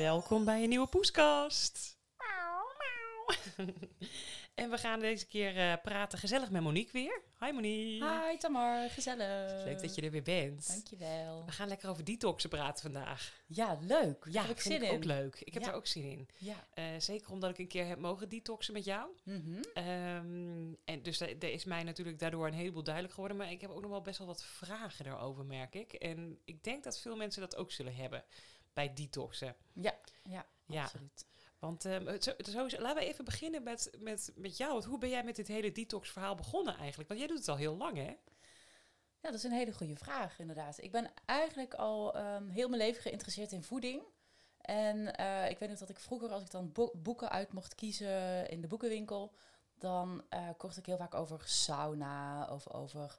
Welkom bij een nieuwe poeskast. en we gaan deze keer eh, praten gezellig met Monique weer. Hi Monique. Hi Tamar, gezellig. Leuk dat je er weer bent. Dankjewel. We gaan lekker over detoxen praten vandaag. Ja, leuk. Ja, heb ik vind zin ik in. ook leuk. Ik heb Ja. er ook zin in. Ja. Eh, zeker omdat ik een keer heb mogen detoxen met jou. Mhm. Ehm, en dus er is mij natuurlijk daardoor een heleboel duidelijk geworden. Maar ik heb ook nog wel best wel wat vragen daarover, merk ik. En ik denk dat veel mensen dat ook zullen hebben bij detoxen. Ja, ja, Ja. absoluut. Want ehm, zo, sowieso- laten we even beginnen met, met, met jou. Want hoe ben jij met dit hele detox-verhaal begonnen eigenlijk? Want jij doet het al heel lang, hè? Ja, dat is een hele goede vraag, inderdaad. Ik ben eigenlijk al ehm, heel mijn leven geïnteresseerd in voeding. En eh, ik weet nog dat ik vroeger, als ik dan bo- boeken uit mocht kiezen in de boekenwinkel, dan eh, kocht ik heel vaak over sauna of over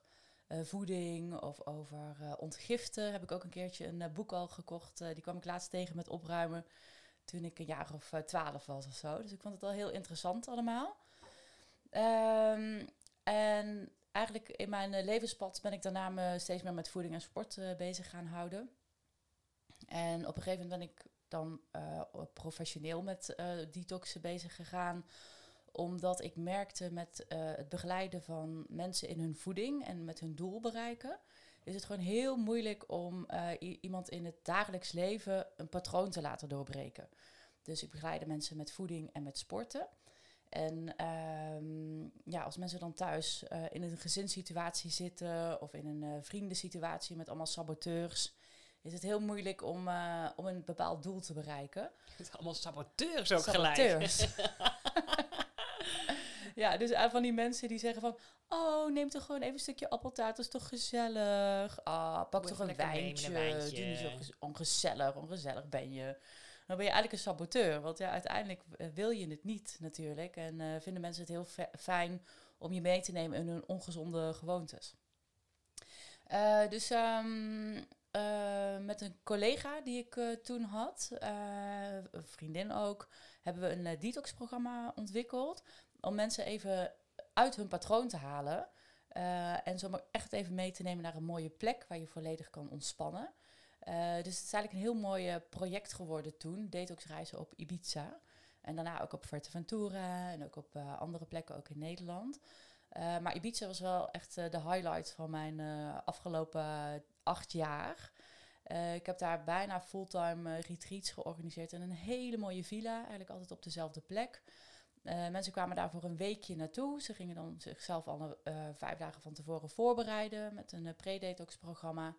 voeding of over eh, ontgiften. Heb ik ook een keertje een eh, boek al gekocht. eh, die kwam ik laatst tegen met opruimen toen ik een jaar of eh, twaalf was of zo. Dus ik vond het al heel interessant allemaal. Ehm, en eigenlijk in mijn eh, levenspad ben ik daarna me steeds meer met voeding en sport eh, bezig gaan houden. En op een gegeven moment ben ik dan eh, professioneel met eh detoxen bezig gegaan. Omdat ik merkte met eh, het begeleiden van mensen in hun voeding en met hun doel bereiken, is het gewoon heel moeilijk om eh, iemand in het dagelijks leven een patroon te laten doorbreken. Dus ik begeleide mensen met voeding en met sporten. En ehm, ja, als mensen dan thuis eh, in een gezinssituatie zitten of in een eh, vriendensituatie met allemaal saboteurs, is het heel moeilijk om, om een bepaald doel te bereiken. Het allemaal saboteurs ook Saboteurs. gelijk. ja, dus eh, van die mensen die zeggen van... Oh, neem toch gewoon even een stukje appeltaart, dat is toch gezellig. Ah, pak toch een wijntje. met een wijntje. Doe niet zo gez- ongezellig, ongezellig ben je. Dan ben je eigenlijk een saboteur. Want ja, uiteindelijk eh, wil je het niet natuurlijk. En eh, vinden mensen het heel fijn om je mee te nemen in hun ongezonde gewoontes. Dus ehm, eh, met een collega die ik toen had, een vriendin ook, hebben we een detox-programma ontwikkeld. Om mensen even uit hun patroon te halen. eh, en zomaar echt even mee te nemen naar een mooie plek waar je volledig kan ontspannen. Eh, dus het is eigenlijk een heel mooi eh, project geworden toen. Detoxreizen op Ibiza. En daarna ook op Fuerteventura en ook op andere plekken, ook in Nederland. Maar Ibiza was wel echt de highlight van mijn afgelopen acht jaar. Ik heb daar bijna fulltime retreats georganiseerd in een hele mooie villa, eigenlijk altijd op dezelfde plek. Eh, mensen kwamen daar voor een weekje naartoe. Ze gingen dan zichzelf al eh, vijf dagen van tevoren voorbereiden met een eh, pre-detox programma.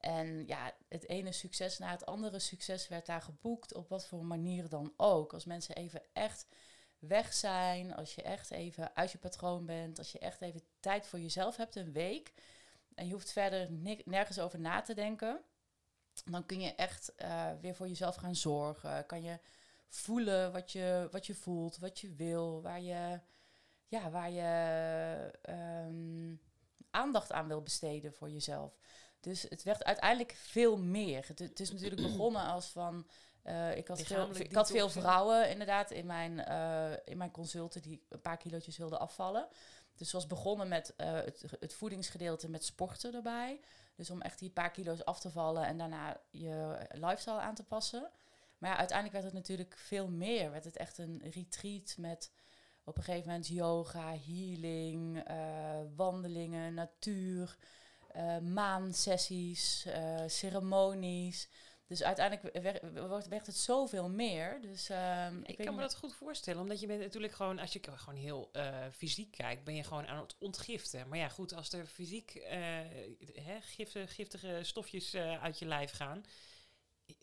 En ja, het ene succes na het andere succes werd daar geboekt, op wat voor manier dan ook. Als mensen even echt weg zijn, als je echt even uit je patroon bent, als je echt even tijd voor jezelf hebt, een week, en je hoeft verder nergens over na te denken, dan kun je echt weer voor jezelf gaan zorgen. Kan je voelen wat je, wat je voelt, wat je wil, waar je, ja, waar je ehm, aandacht aan wil besteden voor jezelf. Dus het werd uiteindelijk veel meer. Het, het is natuurlijk begonnen als van. eh, ik, had veel, Lichamelijk ik had veel detoxen. vrouwen inderdaad in mijn, eh, in mijn consulten die een paar kilootjes wilden afvallen. Dus het was begonnen met eh, het, het voedingsgedeelte met sporten erbij. Dus om echt die paar kilo's af te vallen en daarna je lifestyle aan te passen. Maar ja, uiteindelijk werd het natuurlijk veel meer. Werd het echt een retreat met op een gegeven moment yoga, healing, eh, wandelingen, natuur, eh maansessies, eh, ceremonies. Dus uiteindelijk werd, werd, het zoveel meer. Dus, ehm, Ik, kan me niet- dat goed voorstellen, omdat je bent natuurlijk gewoon, als je gewoon heel fysiek kijkt, ben je gewoon aan het ontgiften. Maar ja, goed, als er fysiek hè, giftige, giftige stofjes uit je lijf gaan,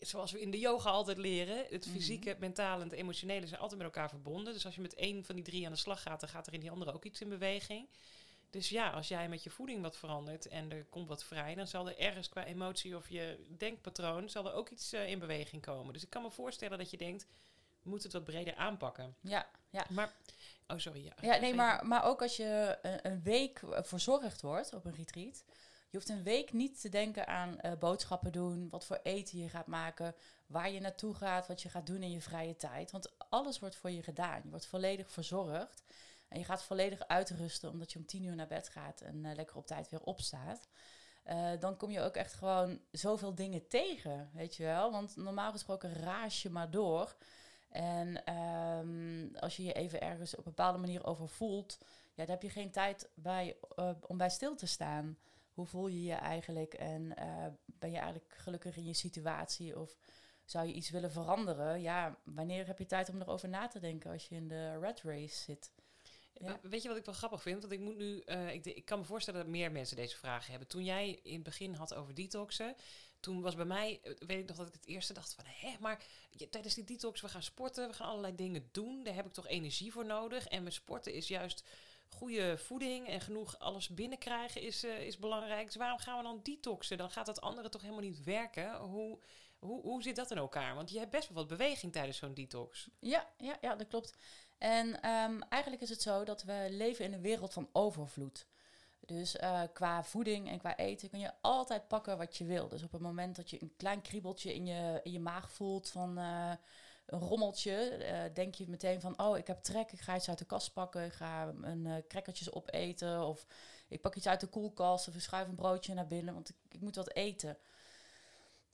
zoals we in de yoga altijd leren, het Mhm. fysieke, het mentale en het emotionele zijn altijd met elkaar verbonden. Dus als je met één van die drie aan de slag gaat, dan gaat er in die andere ook iets in beweging. Dus ja, als jij met je voeding wat verandert en er komt wat vrij, dan zal er ergens qua emotie of je denkpatroon, zal er ook iets eh, in beweging komen. Dus ik kan me voorstellen dat je denkt, we moeten het wat breder aanpakken. Ja, ja. Maar, oh sorry. Ja, Ja, nee, maar, maar ook als je een, een week eh, verzorgd wordt op een retreat. Je hoeft een week niet te denken aan eh, boodschappen doen, wat voor eten je gaat maken, waar je naartoe gaat, wat je gaat doen in je vrije tijd. Want alles wordt voor je gedaan. Je wordt volledig verzorgd. En je gaat volledig uitrusten omdat je om tien uur naar bed gaat en eh, lekker op tijd weer opstaat. eh, dan kom je ook echt gewoon zoveel dingen tegen, weet je wel. Want normaal gesproken raas je maar door. En ehm, als je je even ergens op een bepaalde manier over voelt, ja, dan heb je geen tijd bij, om bij stil te staan. Hoe voel je je eigenlijk en uh, ben je eigenlijk gelukkig in je situatie of zou je iets willen veranderen? Ja, wanneer heb je tijd om erover na te denken als je in de red race zit? Ja. Weet je wat ik wel grappig vind? Want ik moet nu, uh, ik, ik, kan me voorstellen dat meer mensen deze vragen hebben. Toen jij in het begin had over detoxen, toen was bij mij, weet ik nog dat ik het eerste dacht van, hé, maar je, tijdens die detox, we gaan sporten, we gaan allerlei dingen doen, daar heb ik toch energie voor nodig. En met sporten is juist goede voeding en genoeg alles binnenkrijgen is, uh, is belangrijk. Dus waarom gaan we dan detoxen? Dan gaat dat andere toch helemaal niet werken. Hoe, hoe, hoe zit dat in elkaar? Want je hebt best wel wat beweging tijdens zo'n detox. Ja, ja, ja, dat klopt. En um, eigenlijk is het zo dat we leven in een wereld van overvloed. Dus uh, qua voeding en qua eten kun je altijd pakken wat je wil. Dus op het moment dat je een klein kriebeltje in je, in je maag voelt van uh, een rommeltje, uh, denk je meteen van, oh, ik heb trek, ik ga iets uit de kast pakken, ik ga een crackertjes opeten of ik pak iets uit de koelkast of ik schuif een broodje naar binnen, want ik, ik moet wat eten.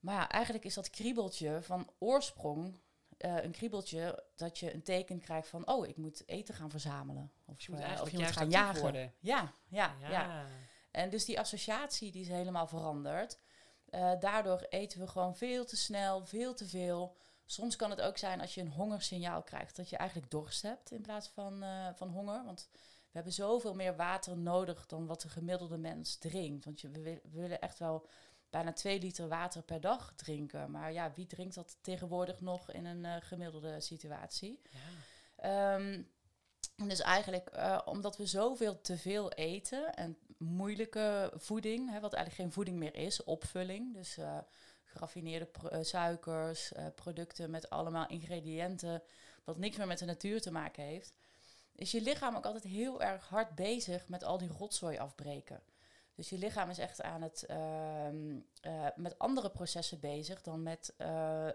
Maar ja, eigenlijk is dat kriebeltje van oorsprong uh, een kriebeltje dat je een teken krijgt van, oh, ik moet eten gaan verzamelen. Of je moet, uh, of je moet gaan jagen. Worden. Ja, ja, ja, ja, En dus die associatie die is helemaal veranderd. Uh, daardoor eten we gewoon veel te snel, veel te veel. Soms kan het ook zijn als je een hongersignaal krijgt, dat je eigenlijk dorst hebt in plaats van, van honger. Want we hebben zoveel meer water nodig dan wat de gemiddelde mens drinkt. Want je, we, we willen echt wel bijna 2 liter water per dag drinken. Maar ja, wie drinkt dat tegenwoordig nog in een uh, gemiddelde situatie? Ja. Um, dus eigenlijk, uh, omdat we zoveel te veel eten en moeilijke voeding, hè, wat eigenlijk geen voeding meer is, opvulling. Dus uh, geraffineerde suikers, producten met allemaal ingrediënten, wat niks meer met de natuur te maken heeft. Is je lichaam ook altijd heel erg hard bezig met al die rotzooi afbreken. Dus je lichaam is echt aan het uh, uh, met andere processen bezig dan met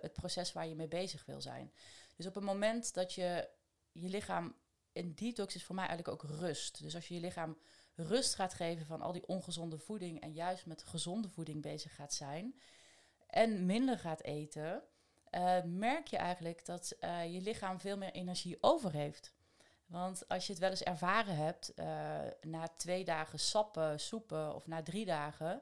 het proces waar je mee bezig wil zijn. Dus op het moment dat je je lichaam in detox is voor mij eigenlijk ook rust. Dus als je je lichaam rust gaat geven van al die ongezonde voeding en juist met gezonde voeding bezig gaat zijn en minder gaat eten, uh, merk je eigenlijk dat uh, je lichaam veel meer energie over heeft. Want als je het wel eens ervaren hebt, uh, na twee dagen sappen, soepen of na drie dagen,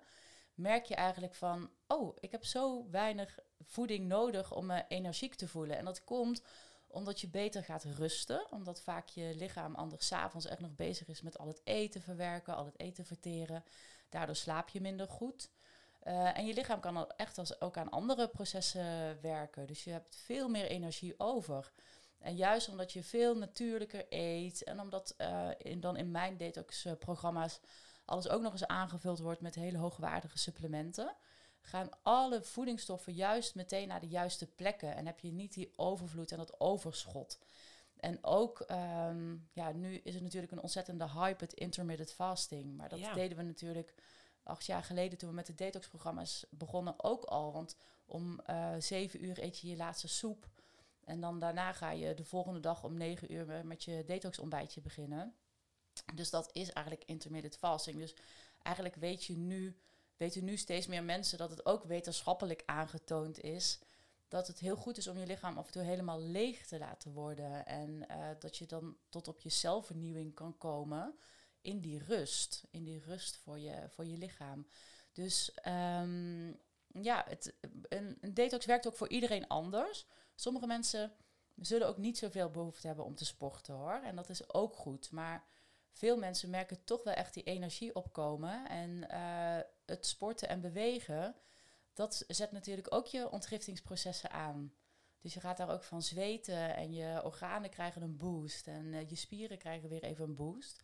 merk je eigenlijk van, oh, ik heb zo weinig voeding nodig om me energiek te voelen. En dat komt omdat je beter gaat rusten, omdat vaak je lichaam anders s'avonds echt nog bezig is met al het eten verwerken, al het eten verteren. Daardoor slaap je minder goed. Uh, en je lichaam kan echt als, ook aan andere processen werken. Dus je hebt veel meer energie over. En juist omdat je veel natuurlijker eet en omdat uh, in, dan in mijn detox-programma's alles ook nog eens aangevuld wordt met hele hoogwaardige supplementen, gaan alle voedingsstoffen juist meteen naar de juiste plekken en heb je niet die overvloed en dat overschot. En ook, um, ja, nu is het natuurlijk een ontzettende hype, het intermittent fasting. Maar dat ja. deden we natuurlijk acht jaar geleden toen we met de detox-programma's begonnen ook al. Want om uh, zeven uur eet je je laatste soep. En dan daarna ga je de volgende dag om negen uur met je detox ontbijtje beginnen. Dus dat is eigenlijk intermittent fasting. Dus eigenlijk weet je nu, weten nu steeds meer mensen dat het ook wetenschappelijk aangetoond is dat het heel goed is om je lichaam af en toe helemaal leeg te laten worden. En uh, dat je dan tot op je zelfvernieuwing kan komen in die rust. In die rust voor je, voor je lichaam. Dus um, ja, het, een, detox werkt ook voor iedereen anders. Sommige mensen zullen ook niet zoveel behoefte hebben om te sporten hoor. En dat is ook goed. Maar veel mensen merken toch wel echt die energie opkomen. En uh, het sporten en bewegen, dat zet natuurlijk ook je ontgiftingsprocessen aan. Dus je gaat daar ook van zweten en je organen krijgen een boost. En uh, je spieren krijgen weer even een boost.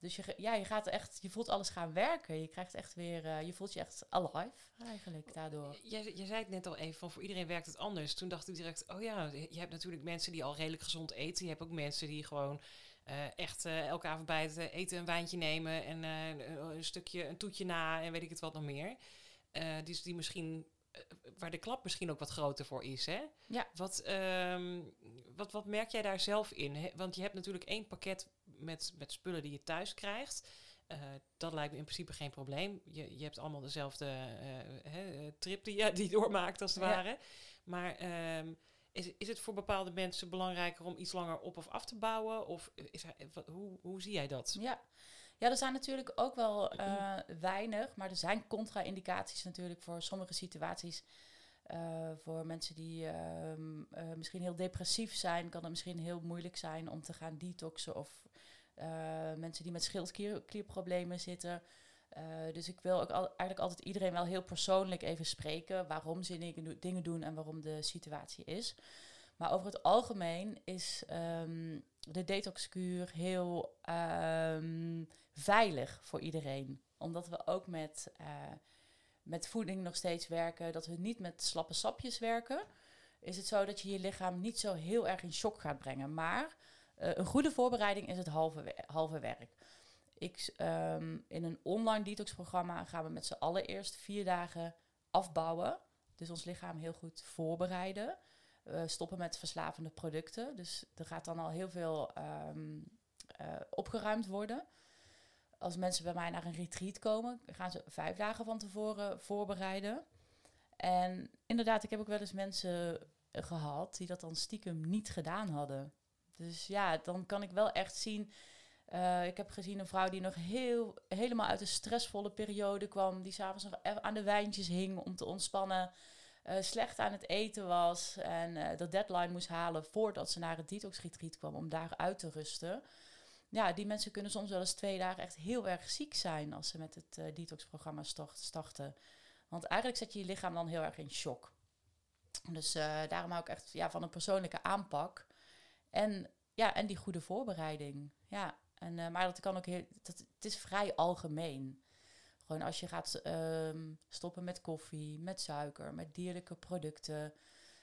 Dus je, ja, je gaat echt, je voelt alles gaan werken. Je krijgt echt weer, uh, je voelt je echt alive eigenlijk daardoor. Je, je zei het net al even, van voor iedereen werkt het anders. Toen dacht ik direct, oh ja, je hebt natuurlijk mensen die al redelijk gezond eten. Je hebt ook mensen die gewoon uh, echt uh, elke avond bij het eten een wijntje nemen en een stukje, een toetje na en weet ik het wat nog meer. die, die misschien waar de klap misschien ook wat groter voor is. Hè? Ja. Wat, um, wat, wat merk jij daar zelf in? He, want je hebt natuurlijk één pakket met, met spullen die je thuis krijgt. eh, dat lijkt me in principe geen probleem. Je, je hebt allemaal dezelfde eh, eh, trip die je die doormaakt, als het Ja. ware. Maar ehm, is, is het voor bepaalde mensen belangrijker om iets langer op of af te bouwen? Of is hoe, hoe zie jij dat? Ja. ja, er zijn natuurlijk ook wel eh, weinig, maar er zijn contra-indicaties natuurlijk voor sommige situaties. Voor mensen die ehm, eh, misschien heel depressief zijn, kan het misschien heel moeilijk zijn om te gaan detoxen. Of mensen die met schildklierproblemen zitten. Eh, dus ik wil ook eigenlijk altijd iedereen wel heel persoonlijk even spreken waarom ze dingen, do- dingen doen en waarom de situatie is. Maar over het algemeen is ehm, de detoxkuur heel ehm, veilig voor iedereen. Omdat we ook met, eh, met voeding nog steeds werken, dat we niet met slappe sapjes werken. Is het zo dat je je lichaam niet zo heel erg in shock gaat brengen. Maar eh, een goede voorbereiding is het halve, halve werk. Ik, ehm, in een online detoxprogramma gaan we met z'n allen eerst vier dagen afbouwen. Dus ons lichaam heel goed voorbereiden. We stoppen met verslavende producten. Dus er gaat dan al heel veel ehm, eh, opgeruimd worden. Als mensen bij mij naar een retreat komen, gaan ze vijf dagen van tevoren voorbereiden. En inderdaad, ik heb ook wel eens mensen eh, gehad die dat dan stiekem niet gedaan hadden. Dus ja, dan kan ik wel echt zien. eh, ik heb gezien een vrouw die nog heel, helemaal uit een stressvolle periode kwam. Die s'avonds nog aan de wijntjes hing om te ontspannen. eh, slecht aan het eten was. En eh, de deadline moest halen voordat ze naar het detox retreat kwam om daar uit te rusten. Ja, die mensen kunnen soms wel eens twee dagen echt heel erg ziek zijn als ze met het detox-programma start- starten. Want eigenlijk zet je je lichaam dan heel erg in shock. Dus daarom hou ik echt ja, van een persoonlijke aanpak. En, ja, en die goede voorbereiding. Ja, en, eh, maar dat kan ook heel, dat, het is vrij algemeen. Gewoon als je gaat ehm, stoppen met koffie, met suiker, met dierlijke producten,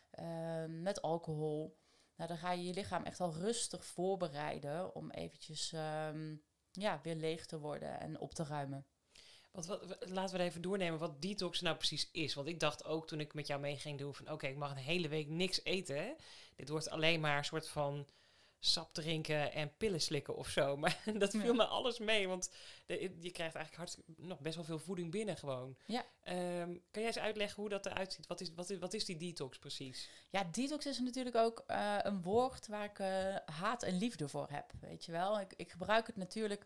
ehm, met alcohol. Nou, dan ga je je lichaam echt al rustig voorbereiden om eventjes ehm, ja, weer leeg te worden en op te ruimen. Wat, wat- laten we even doornemen wat detox nou precies is. Want ik dacht ook toen ik met jou mee ging doen van... oké, ik mag een hele week niks eten. Hè? Dit wordt alleen maar een soort van sap drinken en pillen slikken of zo. Maar dat viel Ja. me alles mee. Want de- je krijgt eigenlijk hartstikke, nog best wel veel voeding binnen gewoon. Ja. Ehm, kan jij eens uitleggen hoe dat eruit ziet? Wat is, wat is, wat is die detox precies? Ja, detox is natuurlijk ook eh, een woord waar ik eh, haat en liefde voor heb. Weet je wel, ik, ik gebruik het natuurlijk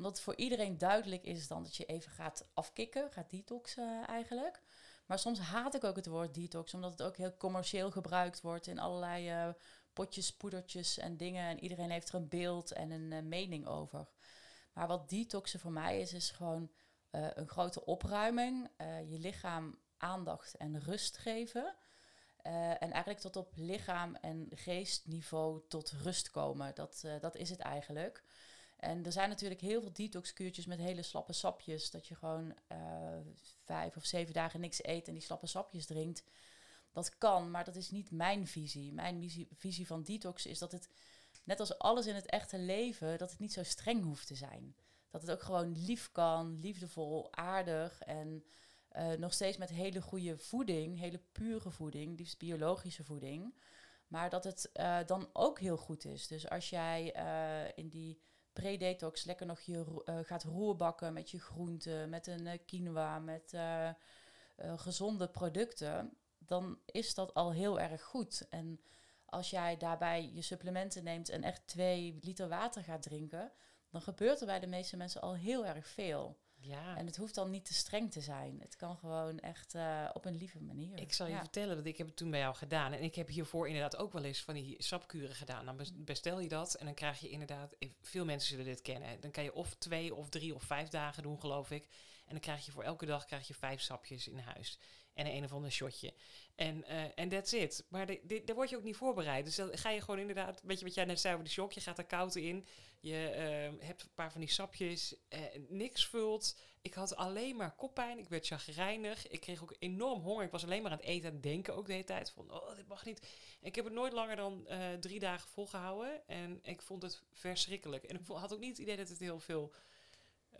omdat het voor iedereen duidelijk is dan dat je even gaat afkicken, gaat detoxen eigenlijk. Maar soms haat ik ook het woord detox, omdat het ook heel commercieel gebruikt wordt in allerlei eh, potjes, poedertjes en dingen. En iedereen heeft er een beeld en een eh, mening over. Maar wat detoxen voor mij is, is gewoon eh, een grote opruiming, je lichaam aandacht en rust geven. En eigenlijk tot op lichaam- en geestniveau tot rust komen. Dat, dat is het eigenlijk. En er zijn natuurlijk heel veel detoxkuurtjes met hele slappe sapjes. Dat je gewoon eh, vijf of zeven dagen niks eet en die slappe sapjes drinkt. Dat kan, maar dat is niet mijn visie. Mijn visie, visie van detox is dat het, net als alles in het echte leven, dat het niet zo streng hoeft te zijn. Dat het ook gewoon lief kan, liefdevol, aardig en eh, nog steeds met hele goede voeding, hele pure voeding, liefst biologische voeding. Maar dat het eh, dan ook heel goed is. Dus als jij in die pre-detox lekker nog je eh, gaat roerbakken met je groenten, met een eh, quinoa, met eh, gezonde producten, dan is dat al heel erg goed. En als jij daarbij je supplementen neemt en echt twee liter water gaat drinken, dan gebeurt er bij de meeste mensen al heel erg veel. Ja. En het hoeft dan niet te streng te zijn. Het kan gewoon echt eh, op een lieve manier. Ik zal je Ja. vertellen dat ik heb het toen bij jou gedaan. En ik heb hiervoor inderdaad ook wel eens van die sapkuren gedaan. Dan bes- bestel je dat en dan krijg je inderdaad... eh, Veel mensen zullen dit kennen. Dan kan je of twee of drie of vijf dagen doen, geloof ik. En dan krijg je voor elke dag krijg je vijf sapjes in huis. En een of ander shotje. En eh, en that's it. Maar de- daar word je ook niet voorbereid. Dus dan ga je gewoon inderdaad... Weet je wat jij net zei over die shock? Je gaat er koud in. Je eh, hebt een paar van die sapjes. eh, niks vult. Ik had alleen maar koppijn. Ik werd chagrijnig. Ik kreeg ook enorm honger. Ik was alleen maar aan het eten en denken ook de hele tijd. Van, oh, dit mag niet. Ik heb het nooit langer dan eh, drie dagen volgehouden. En ik vond het verschrikkelijk. En ik had ook niet het idee dat het heel veel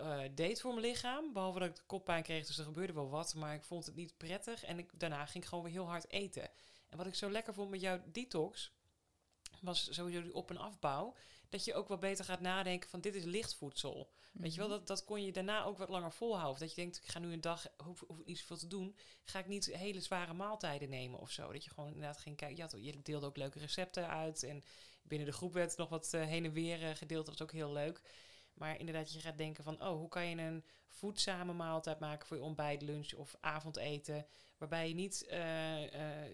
eh, deed voor mijn lichaam. Behalve dat ik de koppijn kreeg, dus er gebeurde wel wat. Maar ik vond het niet prettig. En ik, daarna ging ik gewoon weer heel hard eten. En wat ik zo lekker vond met jouw detox... was sowieso die op- en afbouw. Dat je ook wel beter gaat nadenken van dit is lichtvoedsel. Weet je wel, Mhm. dat, dat kon je daarna ook wat langer volhouden. Dat je denkt, ik ga nu een dag, hoef, hoef ik niet zoveel te doen. Ga ik niet hele zware maaltijden nemen of zo. Dat je gewoon inderdaad ging kijken. Je, had, je deelde ook leuke recepten uit. En binnen de groep werd nog wat eh, heen en weer eh, gedeeld. Dat was ook heel leuk. Maar inderdaad, je gaat denken van, oh, hoe kan je een voedzame maaltijd maken voor je ontbijt, lunch of avondeten. Waarbij je niet eh, eh,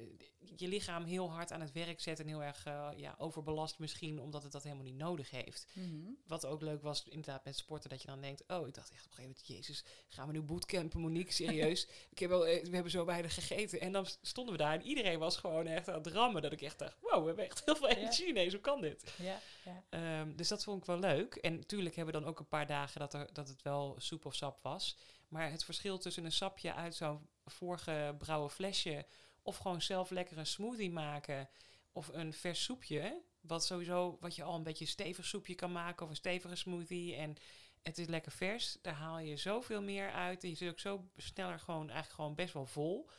je lichaam heel hard aan het werk zet en heel erg eh, ja, overbelast misschien, omdat het dat helemaal niet nodig heeft. Mhm. Wat ook leuk was, inderdaad, met sporten, dat je dan denkt: Oh, ik dacht echt op een gegeven moment: Jezus, gaan we nu bootcampen, Monique? Serieus? ik heb wel, we hebben zo weinig gegeten. En dan stonden we daar en iedereen was gewoon echt aan het rammen. Dat ik echt dacht: Wow, we hebben echt heel veel energie ineens. Hoe kan dit? Ja, ja. Ehm, dus dat vond ik wel leuk. En natuurlijk hebben we dan ook een paar dagen dat, er, dat het wel soep of was. Maar het verschil tussen een sapje uit zo'n voorgebrouwen flesje... of gewoon zelf lekker een smoothie maken... of een vers soepje... wat sowieso, wat je al een beetje een stevig soepje kan maken... of een stevige smoothie en het is lekker vers... daar haal je zoveel meer uit. Je zit ook zo sneller gewoon, eigenlijk gewoon best wel vol...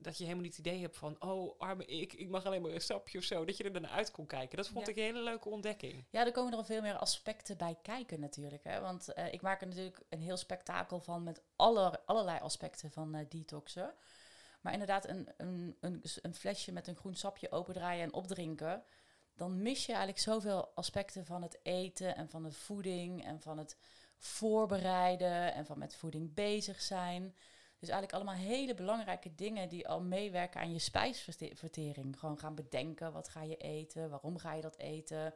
dat je helemaal niet het idee hebt van... oh, arme ik, ik mag alleen maar een sapje of zo... dat je er dan uit kon kijken. Dat vond Ja. ik een hele leuke ontdekking. Ja, er komen er al veel meer aspecten bij kijken natuurlijk. Hè? Want eh, ik maak er natuurlijk een heel spektakel van met alle, allerlei aspecten van eh, detoxen. Maar inderdaad, een, een, een, een flesje met een groen sapje opendraaien en opdrinken. Dan mis je eigenlijk zoveel aspecten van het eten en van de voeding en van het voorbereiden en van met voeding bezig zijn. Dus eigenlijk allemaal hele belangrijke dingen die al meewerken aan je spijsvertering. Gewoon gaan bedenken, wat ga je eten, waarom ga je dat eten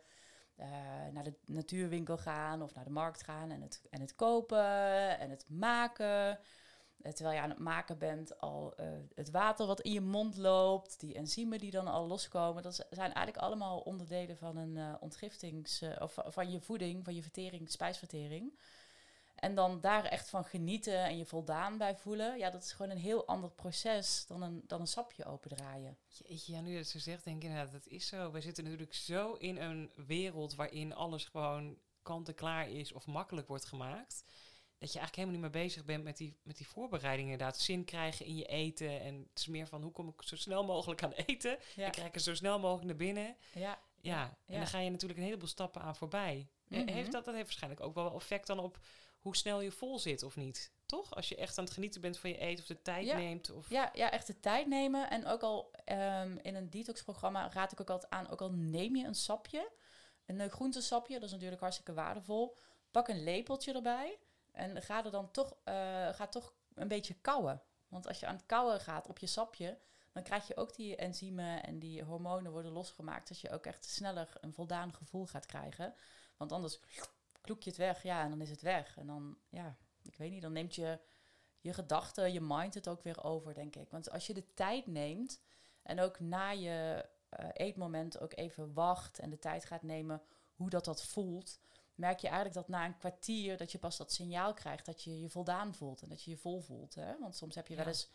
eh, naar de natuurwinkel gaan of naar de markt gaan en het, en het kopen en het maken. Eh, terwijl je aan het maken bent, al eh, het water wat in je mond loopt, die enzymen die dan al loskomen. Dat zijn eigenlijk allemaal onderdelen van een ontgiftings... of va- van je voeding, van je vertering, spijsvertering. En dan daar echt van genieten en je voldaan bij voelen. Ja, dat is gewoon een heel ander proces dan een, dan een sapje opendraaien. Jeetje, ja, nu dat zo zegt, denk ik inderdaad, dat is zo. We zitten natuurlijk zo in een wereld waarin alles gewoon kant-en-klaar is of makkelijk wordt gemaakt. Dat je eigenlijk helemaal niet meer bezig bent met die, met die voorbereidingen. Inderdaad, zin krijgen in je eten. En het is meer van hoe kom ik zo snel mogelijk aan eten. Ja. En krijg ik er zo snel mogelijk naar binnen. Ja, Ja, en Ja. dan ga je natuurlijk een heleboel stappen aan voorbij. Mhm. Heeft dat, dat heeft waarschijnlijk ook wel effect dan op hoe snel je vol zit of niet. Toch? Als je echt aan het genieten bent van je eten of de tijd Ja. neemt. Of, Ja, ja, echt de tijd nemen. En ook al ehm, in een detox-programma raad ik ook altijd aan, ook al neem je een sapje, een uh, groentesapje, dat is natuurlijk hartstikke waardevol. Pak een lepeltje erbij en ga er dan toch, eh, ga toch een beetje kauwen. Want als je aan het kauwen gaat op je sapje, dan krijg je ook die enzymen en die hormonen worden losgemaakt, dat je ook echt sneller een voldaan gevoel gaat krijgen. Want anders kloek je het weg, ja, en dan is het weg. En dan, ja, ik weet niet, dan neemt je je gedachten, je mind het ook weer over, denk ik. Want als je de tijd neemt en ook na je eh, eetmoment ook even wacht en de tijd gaat nemen hoe dat dat voelt, merk je eigenlijk dat na een kwartier dat je pas dat signaal krijgt dat je je voldaan voelt en dat je je vol voelt. Hè? Want soms heb je wel eens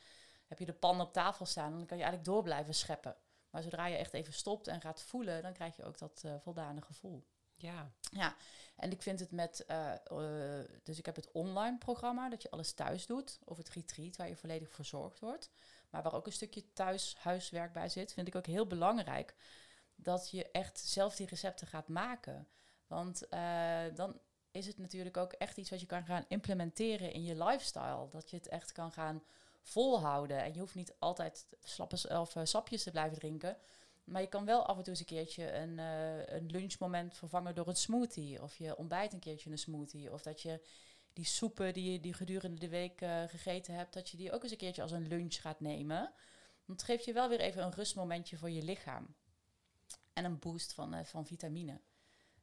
heb je de pan op tafel staan en dan kan je eigenlijk door blijven scheppen. Maar zodra je echt even stopt en gaat voelen, dan krijg je ook dat eh, voldane gevoel. Ja. Ja, en ik vind het met, eh, eh, dus ik heb het online programma, dat je alles thuis doet, of het retreat waar je volledig verzorgd wordt, maar waar ook een stukje thuis huiswerk bij zit, vind ik ook heel belangrijk dat je echt zelf die recepten gaat maken. Want eh, dan is het natuurlijk ook echt iets wat je kan gaan implementeren in je lifestyle. Dat je het echt kan gaan volhouden. En je hoeft niet altijd slappe of sapjes te blijven drinken. Maar je kan wel af en toe eens een keertje een, eh, een lunchmoment vervangen door een smoothie. Of je ontbijt een keertje een smoothie. Of dat je die soepen die je die gedurende de week eh, gegeten hebt, dat je die ook eens een keertje als een lunch gaat nemen. Het geeft je wel weer even een rustmomentje voor je lichaam. En een boost van, eh, van vitamine.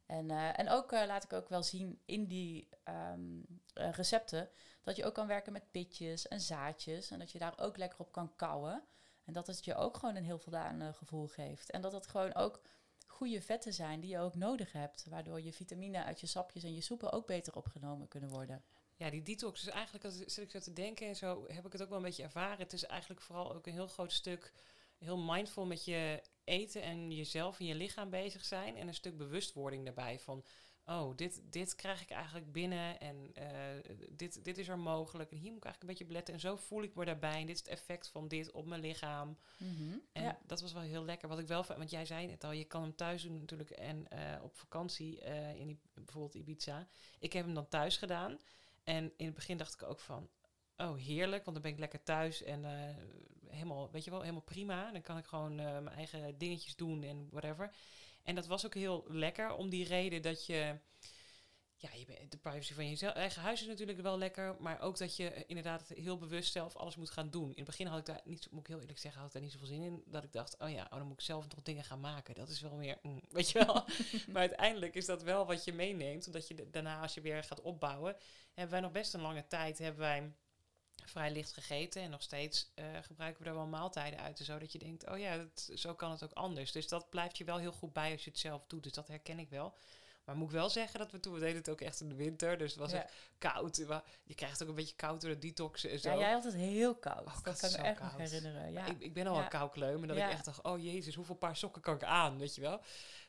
En, en ook laat ik ook wel zien in die ehm, eh, recepten dat je ook kan werken met pitjes en zaadjes. En dat je daar ook lekker op kan kouwen. En dat het je ook gewoon een heel voldaan eh, gevoel geeft. En dat het gewoon ook goede vetten zijn die je ook nodig hebt. Waardoor je vitamine uit je sapjes en je soepen ook beter opgenomen kunnen worden. Ja, die detox is eigenlijk, als zit ik zo te denken en zo heb ik het ook wel een beetje ervaren. Het is eigenlijk vooral ook een heel groot stuk, heel mindful met je eten en jezelf en je lichaam bezig zijn. En een stuk bewustwording daarbij van, oh, dit, dit krijg ik eigenlijk binnen en eh, dit, dit is er mogelijk. En hier moet ik eigenlijk een beetje beletten. En zo voel ik me daarbij. En dit is het effect van dit op mijn lichaam. Mhm. En Ja. dat was wel heel lekker. Wat ik wel, want jij zei het al, je kan hem thuis doen natuurlijk en eh, op vakantie eh, in bijvoorbeeld Ibiza. Ik heb hem dan thuis gedaan. En in het begin dacht ik ook van, oh heerlijk, want dan ben ik lekker thuis en helemaal, weet je wel, helemaal prima. Dan kan ik gewoon mijn eigen dingetjes doen en whatever. En dat was ook heel lekker om die reden dat je, ja, je bent, de privacy van je eigen huis is natuurlijk wel lekker, maar ook dat je eh, inderdaad heel bewust zelf alles moet gaan doen. In het begin had ik daar niet, moet ik heel eerlijk zeggen, had ik daar niet zoveel zin in. Dat ik dacht, oh ja, oh, dan moet ik zelf nog dingen gaan maken. Dat is wel meer, mm, weet je wel. maar uiteindelijk is dat wel wat je meeneemt, omdat je daarna als je weer gaat opbouwen, hebben wij nog best een lange tijd, hebben wij vrij licht gegeten en nog steeds eh, gebruiken we er wel maaltijden uit, zodat je denkt, oh ja, dat, zo kan het ook anders. Dus dat blijft je wel heel goed bij als je het zelf doet. Dus dat herken ik wel. Maar moet ik wel zeggen dat we toen, we deden het ook echt in de winter, dus het was Ja. echt koud. Je krijgt ook een beetje koud door de detoxen en zo. Ja, jij had het heel koud. Oh, dat kan ik me echt nog herinneren. Ja. Ik, ik ben al Ja. een koukleum en dat ik echt dacht, oh jezus, hoeveel paar sokken kan ik aan, weet je wel.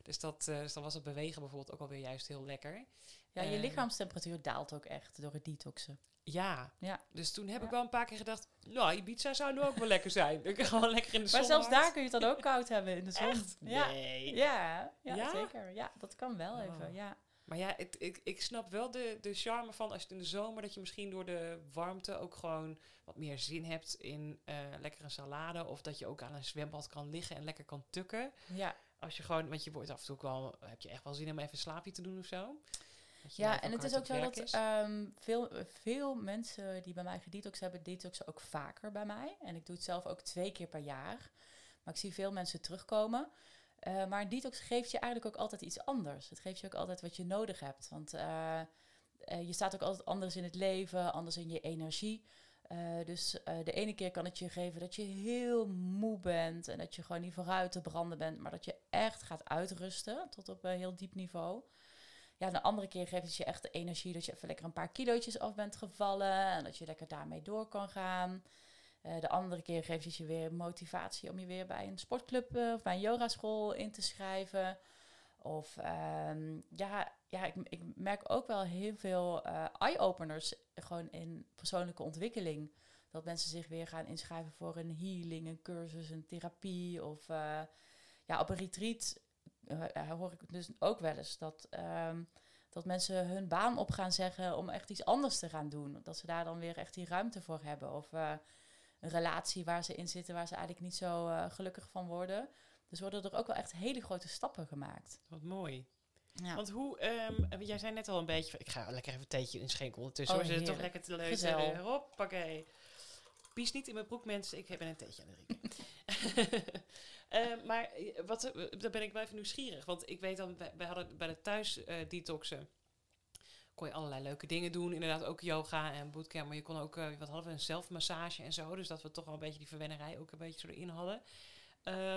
Dus, dat, eh, dus dan was het bewegen bijvoorbeeld ook alweer juist heel lekker. ja, je eh, lichaamstemperatuur daalt ook echt door het detoxen. Ja, Ja. dus toen heb Ja. ik wel een paar keer gedacht, nou, Ibiza zou nu ook wel lekker zijn. Ik gewoon lekker in de zon. Maar zelfs daar kun je het dan ook koud hebben in de zon. Echt? Ja. Nee. Ja, ja, Ja? zeker. Ja, dat kan wel Oh. even. Ja. Maar ja, het, ik, ik snap wel de, de charme van als je het in de zomer, dat je misschien door de warmte ook gewoon wat meer zin hebt in eh lekkere salade. Of dat je ook aan een zwembad kan liggen en lekker kan tukken. ja. Als je gewoon, want je wordt af en toe wel, heb je echt wel zin om even een slaapje te doen of zo? Dat je Ja, en het is ook zo dat ehm, veel, veel mensen die bij mij gedetox hebben, detoxen ook vaker bij mij. En ik doe het zelf ook twee keer per jaar. Maar ik zie veel mensen terugkomen. Eh, maar een detox geeft je eigenlijk ook altijd iets anders. Het geeft je ook altijd wat je nodig hebt. Want eh, eh, je staat ook altijd anders in het leven, anders in je energie. Dus de ene keer kan het je geven dat je heel moe bent en dat je gewoon niet vooruit te branden bent, maar dat je echt gaat uitrusten tot op een heel diep niveau. Ja, de andere keer geeft het je echt de energie dat je even lekker een paar kilootjes af bent gevallen en dat je lekker daarmee door kan gaan. Eh, de andere keer geeft het je weer motivatie om je weer bij een sportclub eh, of bij een yogaschool in te schrijven. Of ehm, ja, ja ik, ik merk ook wel heel veel eh, eye-openers gewoon in persoonlijke ontwikkeling. Dat mensen zich weer gaan inschrijven voor een healing, een cursus, een therapie. Of ja, op een retreat eh, hoor ik dus ook wel eens dat, ehm, dat mensen hun baan op gaan zeggen om echt iets anders te gaan doen. Dat ze daar dan weer echt die ruimte voor hebben. Of eh, een relatie waar ze in zitten waar ze eigenlijk niet zo eh, gelukkig van worden. Dus worden er ook wel echt hele grote stappen gemaakt. Wat mooi. Ja. Want hoe, ehm, jij zei net al een beetje, ik ga lekker even een theetje inschenken ondertussen. Oh, hoor. Ze zitten toch lekker te lezen. Hoppakee. Pies niet in mijn broek, mensen. Ik heb een theetje aan de drinken. Eh, maar eh, wat, eh, daar ben ik wel even nieuwsgierig. Want ik weet dan, wij, wij hadden bij de thuis eh, detoxen, kon je allerlei leuke dingen doen. Inderdaad ook yoga en bootcamp. Maar je kon ook, wat hadden we, een zelfmassage en zo. Dus dat we toch wel een beetje die verwennerij ook een beetje zo erin hadden.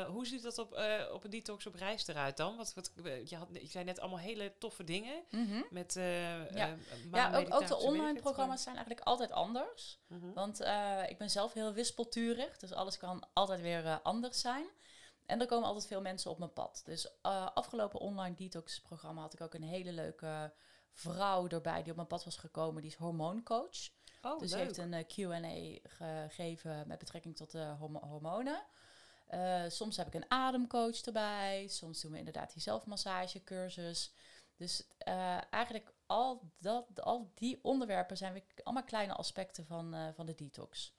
Hoe ziet dat op, op een detox op reis eruit dan? Wat, wat, je, had, je zei net allemaal hele toffe dingen. Mhm. Met, eh, Ja. Ja, ook, ook de online programma's zijn eigenlijk altijd anders. Mhm. Want ik ben zelf heel wispelturig, dus alles kan altijd weer anders zijn. En er komen altijd veel mensen op mijn pad. Dus eh, afgelopen online detox programma had ik ook een hele leuke vrouw erbij die op mijn pad was gekomen. Die is hormooncoach. Oh, dus leuk. heeft een eh, Q&A gegeven met betrekking tot de hormo- hormonen. Eh, soms heb ik een ademcoach erbij. Soms doen we inderdaad die zelfmassagecursus. Dus eigenlijk al, dat, al die onderwerpen zijn weer allemaal kleine aspecten van, van de detox.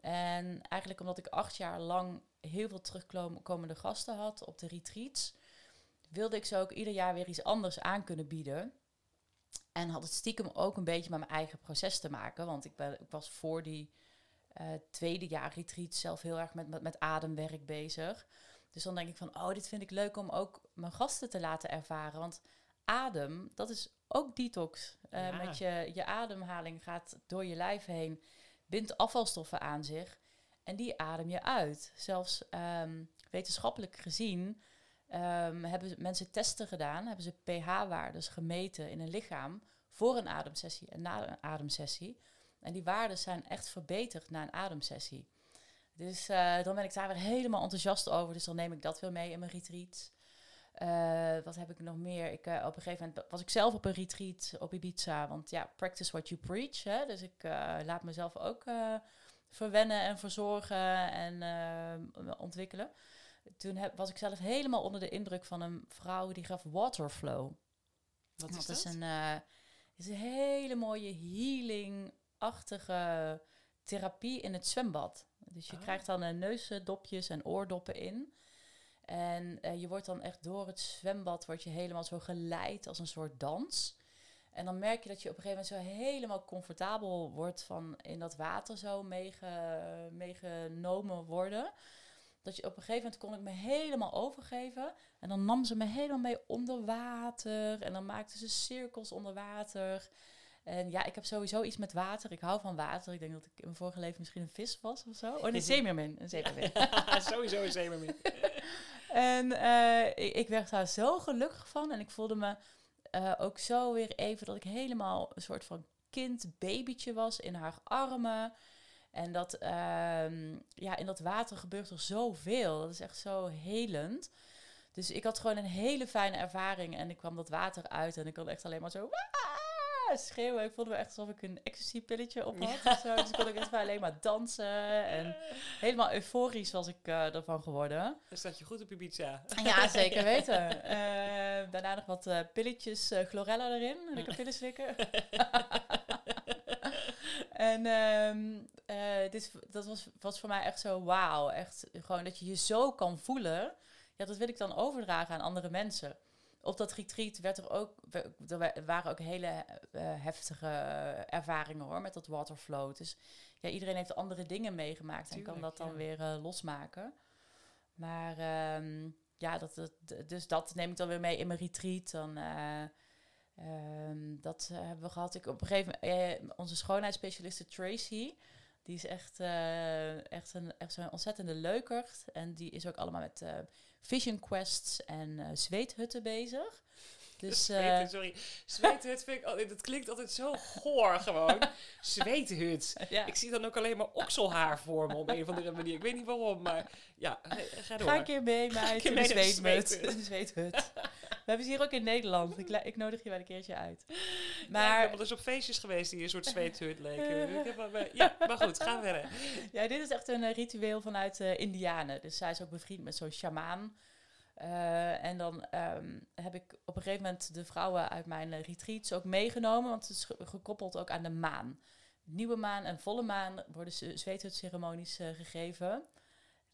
En eigenlijk omdat ik acht jaar lang heel veel terugkomende gasten had op de retreats, wilde ik ze ook ieder jaar weer iets anders aan kunnen bieden. En had het stiekem ook een beetje met mijn eigen proces te maken. Want ik, ben, ik was voor die eh, tweede jaar retreat zelf heel erg met, met, met ademwerk bezig. Dus dan denk ik van, oh, dit vind ik leuk om ook mijn gasten te laten ervaren. Want adem, dat is ook detox. Ja. Met je, je ademhaling gaat door je lijf heen, bindt afvalstoffen aan zich en die adem je uit. Zelfs ehm, wetenschappelijk gezien ehm, hebben mensen testen gedaan, hebben ze pH-waardes gemeten in een lichaam voor een ademsessie en na een ademsessie. En die waarden zijn echt verbeterd na een ademsessie. Dus eh, dan ben ik daar weer helemaal enthousiast over. Dus dan neem ik dat weer mee in mijn retreat. Eh, wat heb ik nog meer? Ik, eh, op een gegeven moment was ik zelf op een retreat op Ibiza. Want ja, practice what you preach. Hè? Dus ik eh, laat mezelf ook verwennen en verzorgen en ontwikkelen. Toen heb, was ik zelf helemaal onder de indruk van een vrouw die gaf waterflow. Wat is dat is een, is een hele mooie healing-achtige therapie in het zwembad. Dus je Oh. krijgt dan neusdopjes en oordoppen in. En eh, je wordt dan echt door het zwembad word je helemaal zo geleid als een soort dans. En dan merk je dat je op een gegeven moment zo helemaal comfortabel wordt van in dat water zo meege, meegenomen worden. Dat je op een gegeven moment kon ik me helemaal overgeven. En dan nam ze me helemaal mee onder water. En dan maakte ze cirkels onder water. En ja, ik heb sowieso iets met water. Ik hou van water. Ik denk dat ik in mijn vorige leven misschien een vis was of zo. Oh, een zeemeermin. Een zeemeermin. Sowieso een zeemermin. En eh, ik, ik werd daar zo gelukkig van. En ik voelde me eh, ook zo weer even dat ik helemaal een soort van kind, babytje was in haar armen. En dat, ehm, ja, in dat water gebeurt er zoveel. Dat is echt zo helend. Dus ik had gewoon een hele fijne ervaring. En ik kwam dat water uit en ik kon echt alleen maar zo! Schreeuwen. Ik voelde me echt alsof ik een ecstasy-pilletje op had. of zo. Dus ik kon ook echt alleen maar dansen. En helemaal euforisch was ik eh, ervan geworden. Dan staat je goed op Ibiza. Ja, zeker weten. Eh, daarna nog wat eh, pilletjes chlorella erin. Lekker pillen slikken. en eh, dit, dat was, was voor mij echt zo wauw. Echt gewoon dat je je zo kan voelen. Ja, dat wil ik dan overdragen aan andere mensen. Op dat retreat werd er ook, er wa- waren ook hele eh, heftige ervaringen hoor, met dat waterflow. Dus ja, iedereen heeft andere dingen meegemaakt en kan dat dan ja. weer eh, losmaken. Maar ehm, ja, dat, dat, dus dat neem ik dan weer mee in mijn retreat. Dan, eh, ehm, dat eh, hebben we gehad. Ik op een gegeven moment, eh, onze schoonheidsspecialiste Tracy, die is echt, eh, echt, een, echt zo'n ontzettende leukert. En die is ook allemaal met eh, vision quests en eh, zweethutten bezig. Dus eh, Zweethut, sorry. Zweethut vind ik altijd, dat klinkt altijd zo goor gewoon. Zweethut. ja. Ik zie dan ook alleen maar okselhaar voor me op een of andere manier. Ik weet niet waarom, maar ja, ga- door. Ga een keer mee met een keer mee naar de zweethut. We hebben ze hier ook in Nederland. Ik, ik nodig je wel een keertje uit. Maar... ik ben wel eens op feestjes geweest die een soort zweethut leken. Ik ja, maar goed, ga verder. Ja, dit is echt een eh, ritueel vanuit eh Indianen. Dus zij is ook bevriend met zo'n sjamaan. Eh, en dan ehm, heb ik op een gegeven moment de vrouwen uit mijn retreats ook meegenomen. Want het is ge- gekoppeld ook aan de maan. Nieuwe maan en volle maan worden ze- zweethutceremonies gegeven.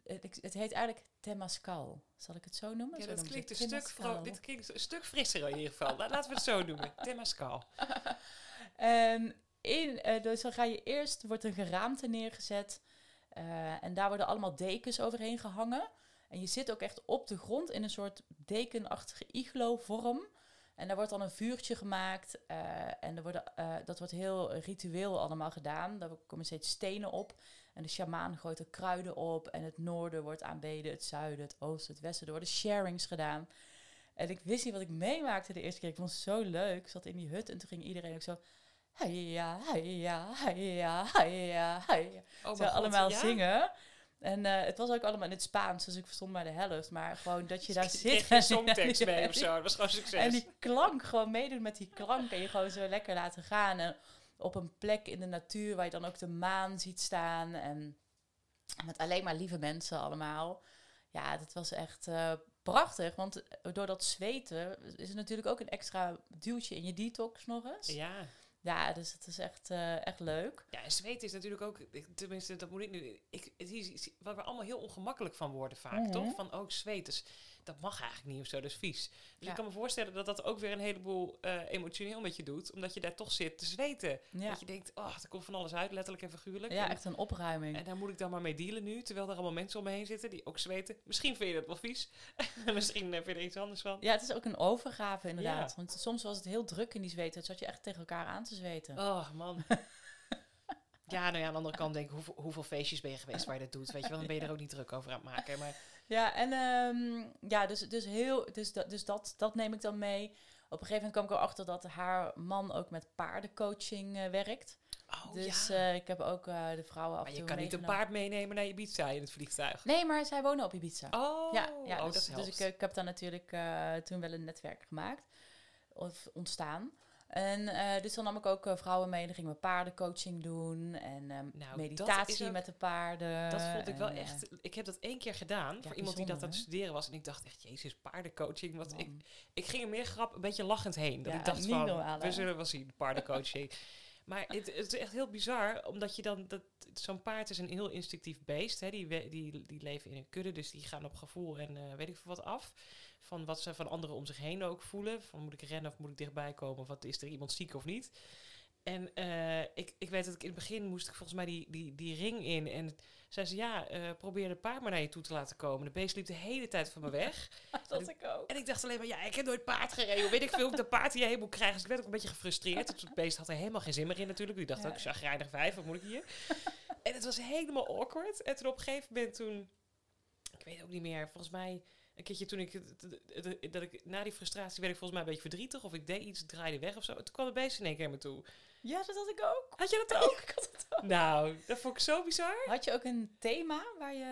Het, ik- het heet eigenlijk Temascal. Zal ik het zo noemen? Ja, Zo dat klinkt een stuk, dit klinkt een stuk frisser in ieder geval. La- Laten we het zo noemen. Temascal. En in, eh, dus dan ga je eerst, wordt een geraamte neergezet. eh, en daar worden allemaal dekens overheen gehangen. En je zit ook echt op de grond in een soort dekenachtige iglo-vorm. En daar wordt dan een vuurtje gemaakt. eh, en er worden, eh, dat wordt heel ritueel allemaal gedaan. Daar komen steeds stenen op. En de sjamaan gooit er kruiden op. En het noorden wordt aanbeden, het zuiden, het oosten, het westen. Er worden sharings gedaan. En ik wist niet wat ik meemaakte de eerste keer. Ik vond het zo leuk. Ik zat in die hut en toen ging iedereen ook zo... Heia, heia, heia, heia, heia. Oh, Zo God, allemaal ja? zingen. En eh, het was ook allemaal in het Spaans, dus ik verstond maar de helft. Maar gewoon dat je daar Kreeg zit. je een songtekst mee of zo. Dat was gewoon succes. en die klank, gewoon meedoen met die klank. En je gewoon zo lekker laten gaan. En op een plek in de natuur waar je dan ook de maan ziet staan. En met alleen maar lieve mensen allemaal. Ja, dat was echt eh, prachtig. Want door dat zweten is er natuurlijk ook een extra duwtje in je detox nog eens. Ja. Ja, dus het is echt, eh, echt leuk. Ja, en zweten is natuurlijk ook, tenminste, dat moet ik nu. Ik, het is waar we allemaal heel ongemakkelijk van worden, vaak, Mhm. toch? Van ook zweten. Dus dat mag eigenlijk niet of zo, dat is vies. Dus Ja. ik kan me voorstellen dat dat ook weer een heleboel eh, emotioneel met je doet, omdat je daar toch zit te zweten. Ja, Dat je denkt, oh, er komt van alles uit, letterlijk en figuurlijk. ja en, echt een opruiming. en daar moet ik dan maar mee dealen nu, terwijl er allemaal mensen om me heen zitten die ook zweten. Misschien vind je dat wel vies. Misschien eh, vind je er iets anders van. Ja, het is ook een overgave inderdaad. Ja. Want soms was het heel druk in die zweten. Het zat je echt tegen elkaar aan te zweten. Oh, man. Ja, nou ja, aan de andere kant denk ik, hoeveel, hoeveel feestjes ben je geweest waar je dat doet? Weet je wel, dan ben je er ook niet druk over aan het maken. Maar Ja, en ehm, ja, dus, dus, heel, dus, dat, dus dat, dat neem ik dan mee. Op een gegeven moment kwam ik erachter dat haar man ook met paardencoaching eh, werkt. Oh, dus ja. eh, ik heb ook eh, de vrouwen af maar je kan niet een paard meenemen naar je Ibiza in het vliegtuig. Nee, maar zij wonen op Ibiza. Oh, ja, ja oh, dus, dat dus ik, ik heb daar natuurlijk toen wel een netwerk gemaakt. Of ontstaan. En eh, dus dan nam ik ook eh, vrouwen mee. Dan gingen we paardencoaching doen. En ehm, is meditatie ook- met de paarden. Dat vond ik wel en, eh, echt. Ik heb dat één keer gedaan voor iemand die dat aan het studeren was. En ik dacht echt, jezus, paardencoaching. Want ik, man. ik ging er meer grap, een beetje lachend heen. Dat Ja, ik dacht niet van, we zullen wel zien, paardencoaching. maar het, is echt heel bizar, omdat je dan... Dat, zo'n paard is een heel instinctief beest. Hè? Die, die, die leven in een kudde, dus die gaan op gevoel en eh, weet ik veel wat af. Van wat ze van anderen om zich heen ook voelen. Van moet ik rennen of moet ik dichtbij komen? Of wat is er iemand ziek of niet? En eh, ik, ik weet dat ik in het begin moest ik volgens mij die, die, die ring in. En zei ze, ja, eh, probeer de paard maar naar je toe te laten komen. De beest liep de hele tijd van me weg. dat ik ook. En ik dacht alleen maar, ja, ik heb nooit paard gereden. Hoe weet ik veel hoe ik de paard hierheen moet krijgen? Dus ik werd ook een beetje gefrustreerd. Het beest had er helemaal geen zin meer in natuurlijk. Die dacht Ja. ook, chagrijnig vijf, wat moet ik hier? en het was helemaal awkward. En toen op een gegeven moment toen... Ik weet ook niet meer, volgens mij... Een keertje toen ik... Dat ik na die frustratie werd ik volgens mij een beetje verdrietig. Of ik deed iets, draaide weg of zo. Toen kwam de beest in één keer naar me toe. Ja, dat had ik ook. Had je dat ook? Ik had het ook. Nou, dat vond ik zo bizar. Had je ook een thema waar je,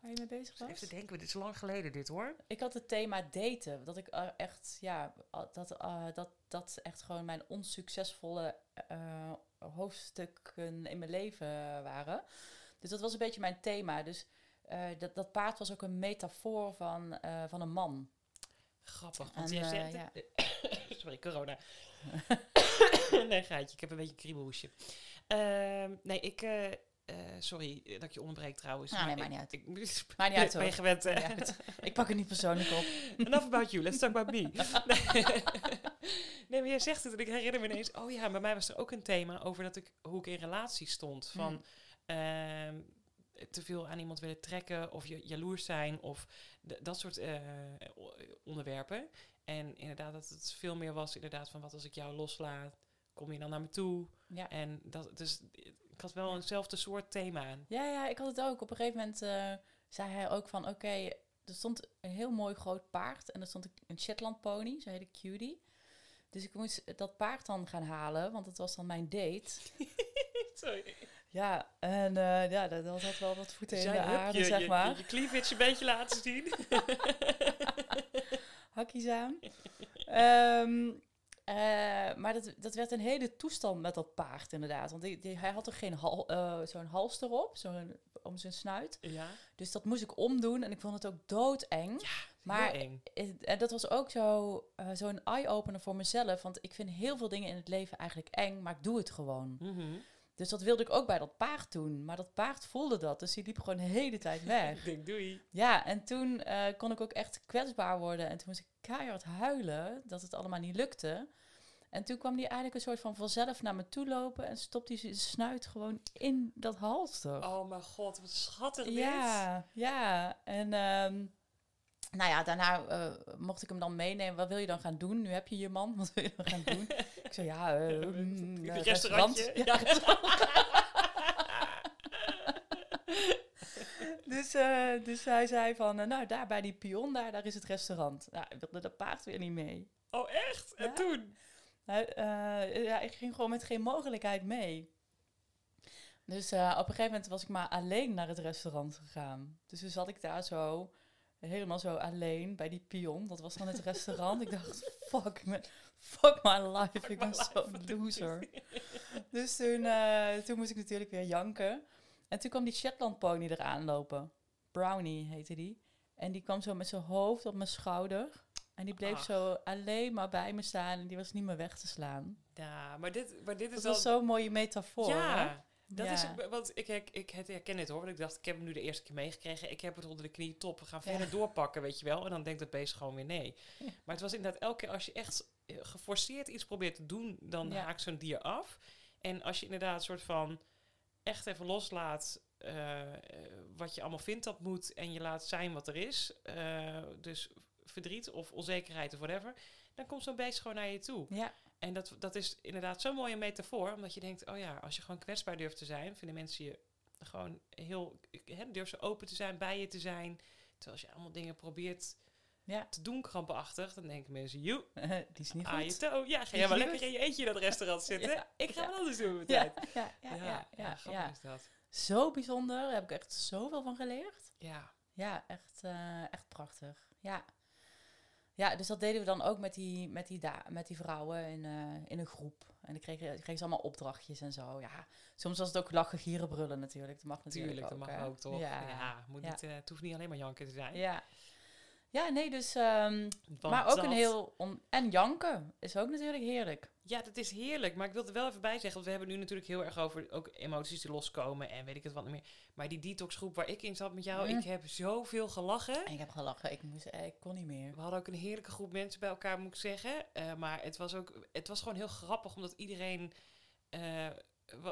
waar je mee bezig was? Even denken, dit is lang geleden dit hoor. Ik had het thema daten. Dat ik eh, echt, ja, a- dat, eh, dat, dat echt gewoon mijn onsuccesvolle eh, hoofdstukken in mijn leven waren. Dus dat was een beetje mijn thema. Dus eh, dat, dat paard was ook een metafoor van, eh, van een man. Grappig, want En, jij eh, zegt... ja. Sorry, corona. nee, gaatje, ik heb een beetje een kriebelhoesje. Ehm, nee, ik... eh, eh, sorry dat ik je onderbreek trouwens. Nou, nee, maar maakt ik, niet uit. Ik, Maakt niet uit, ben je gewend, uit. Ik pak het niet persoonlijk op. Enough about you, let's talk about me. nee. nee, maar jij zegt het en ik herinner me ineens... Oh ja, bij mij was er ook een thema over dat ik, hoe ik in relatie stond. Van Hmm. ehm, te veel aan iemand willen trekken of je jaloers zijn of dat soort eh, onderwerpen. En inderdaad dat het veel meer was inderdaad van wat als ik jou loslaat, kom je dan naar me toe? Ja. En dat, dus ik had wel eenzelfde soort thema. Ja, ja, ik had het ook. Op een gegeven moment eh, zei hij ook van, oké, er stond een heel mooi groot paard en er stond een Shetland pony, zo heette Cutie. Dus ik moest dat paard dan gaan halen, want dat was dan mijn date. Sorry. Ja, en eh, ja, dat, dat had wel wat voeten in Zij, de hup, aarde, je, zeg je, maar. Je, je cleavage een beetje laten zien. Hakjes aan. Ehm, eh, maar dat, dat werd een hele toestand met dat paard, inderdaad. Want die, die- hij had er geen hal, eh, zo'n hals erop, zo'n, om zijn snuit. ja, Dus dat moest ik omdoen en ik vond het ook doodeng. Maar eng. Eh, En dat was ook zo, eh, zo'n eye-opener voor mezelf. Want ik vind heel veel dingen in het leven eigenlijk eng, maar ik doe het gewoon. Mhm. Dus dat wilde ik ook bij dat paard doen. Maar dat paard voelde dat, dus die liep gewoon de hele tijd weg. Ik denk, doei. ja, en toen eh, kon ik ook echt kwetsbaar worden. En toen moest ik keihard huilen dat het allemaal niet lukte. En toen kwam die eigenlijk een soort van vanzelf naar me toe lopen... en stopte hij zijn snuit gewoon in dat halster. Oh mijn god, wat schattig dit. Ja, ja. En ehm, nou ja, daarna eh, mocht ik hem dan meenemen. Wat wil je dan gaan doen? Nu heb je je man. Wat wil je dan gaan doen? ik zei, ja, eh, mm, Een eh, restaurantje. Ja, dus, eh, dus hij zei van, nou, daar bij die pion, daar, daar is het restaurant. Nou, ik wilde dat paard weer niet mee. Oh echt? En toen? Ja, ik ging gewoon met geen mogelijkheid mee. Dus op een gegeven moment was ik maar alleen naar het restaurant gegaan. Dus toen zat ik daar zo, helemaal zo alleen bij die pion. Dat was dan het restaurant. ik dacht, fuck, ben, fuck my life, ik ben zo'n loser. dus toen, eh, toen moest ik natuurlijk weer janken. En toen kwam die Shetland pony eraan lopen. Brownie heette die. En die kwam zo met zijn hoofd op mijn schouder. En die bleef Ach. zo alleen maar bij me staan. En die was niet meer weg te slaan. Ja, maar dit, maar dit is Dat wel... was zo'n mooie metafoor. ja? Dat Ja. is... Want ik, ik, ik het herken dit hoor. Want ik dacht, ik heb hem nu de eerste keer meegekregen. Ik heb het onder de knie, top. We gaan Ja. verder doorpakken, weet je wel. En dan denkt dat beest gewoon weer nee. Ja. Maar het was inderdaad elke keer als je echt eh, geforceerd iets probeert te doen, dan haakt zo'n dier af. En als je inderdaad een soort van echt even loslaat eh, eh, wat je allemaal vindt dat moet en je laat zijn wat er is, dus verdriet of onzekerheid of whatever, dan komt zo'n beest gewoon naar je toe. Ja, En dat, dat is inderdaad zo'n mooie metafoor, omdat je denkt, oh ja, als je gewoon kwetsbaar durft te zijn, vinden mensen je gewoon heel, hè, durf ze open te zijn, bij je te zijn, terwijl als je allemaal dingen probeert Ja. te doen krampachtig, dan denken mensen, joe, die is niet je goed. toe. Ja, ga jij maar lekker in je eentje in dat restaurant zitten. Ja, Ik ga wat anders doen met Ja, tijd. ja, ja, ja, ja. is dat. Zo bijzonder. Daar heb ik echt zoveel van geleerd. Ja, Ja, echt, eh, echt prachtig. Ja. Ja, dus dat deden we dan ook met die, met die, da- met die vrouwen in, eh, in een groep. En dan kregen, kregen ze allemaal opdrachtjes en zo. Ja, soms was het ook lachen, gieren, brullen natuurlijk. Dat mag natuurlijk tuurlijk, dat ook. mag hè. ook toch? Ja, Ja, moet. Niet, eh, het hoeft niet alleen maar janken te zijn. ja. Ja nee, dus... ehm, maar ook een heel... On en janken is ook natuurlijk heerlijk. Ja, dat is heerlijk. Maar ik wil er wel even bij zeggen, want we hebben nu natuurlijk heel erg over ook emoties die loskomen en weet ik het wat niet meer. Maar die detoxgroep waar ik in zat met jou, Mm. ik heb zoveel gelachen. En ik heb gelachen. Ik, moest, eh, ik kon niet meer. We hadden ook een heerlijke groep mensen bij elkaar, moet ik zeggen. Eh, maar het was ook, het was gewoon heel grappig, omdat iedereen eh,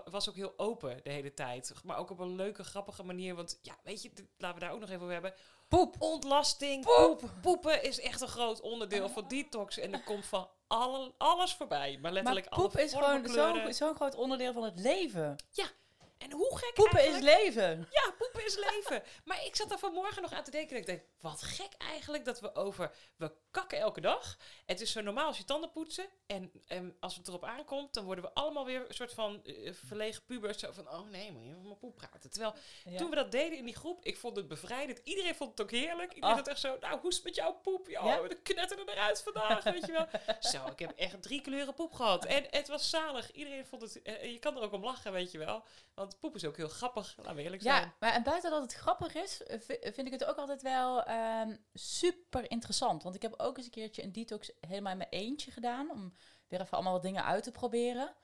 was ook heel open de hele tijd. Maar ook op een leuke, grappige manier. Want ja, weet je, laten we daar ook nog even over hebben. Poep! Ontlasting, Poep! poep. poepen is echt een groot onderdeel van detox. En er komt van alle, alles voorbij. Maar Maar letterlijk poep alle is gewoon zo'n zo'n groot onderdeel van het leven. En hoe gek Poepen is leven. Ja, poepen is leven. maar ik zat daar vanmorgen nog aan te denken. En ik denk, wat gek eigenlijk dat we over... We kakken elke dag. Het is zo normaal als je tanden poetsen. En, en als het erop aankomt, dan worden we allemaal weer een soort van eh, verlegen pubers. Zo van, oh nee, moet je over mijn poep praten. Terwijl Ja. toen we dat deden in die groep, ik vond het bevrijdend. Iedereen vond het ook heerlijk. Iedereen had echt zo, nou, hoe is het met jouw poep? Ja, Ja? we knetteren eruit vandaag, weet je wel. Zo, ik heb echt drie kleuren poep gehad. En het was zalig. Iedereen vond het, eh, je kan er ook om lachen, weet je wel. Want poep is ook heel grappig, laten we eerlijk zijn. Ja, maar en buiten dat het grappig is, eh, vi- vind ik het ook altijd wel ehm, super interessant. Want ik heb ook eens een keertje een detox helemaal in mijn eentje gedaan. Om weer even allemaal wat dingen uit te proberen.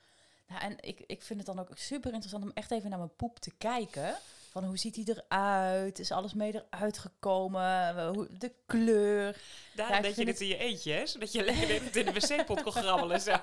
Nou, en ik, ik vind het dan ook super interessant om echt even naar mijn poep te kijken. Van hoe ziet hij eruit? Is alles mee eruit gekomen? De kleur. Daarom Ja, deed je dit in je eentje, hè? Zodat je lekker in de wc-pot kon grabbelen. Zo.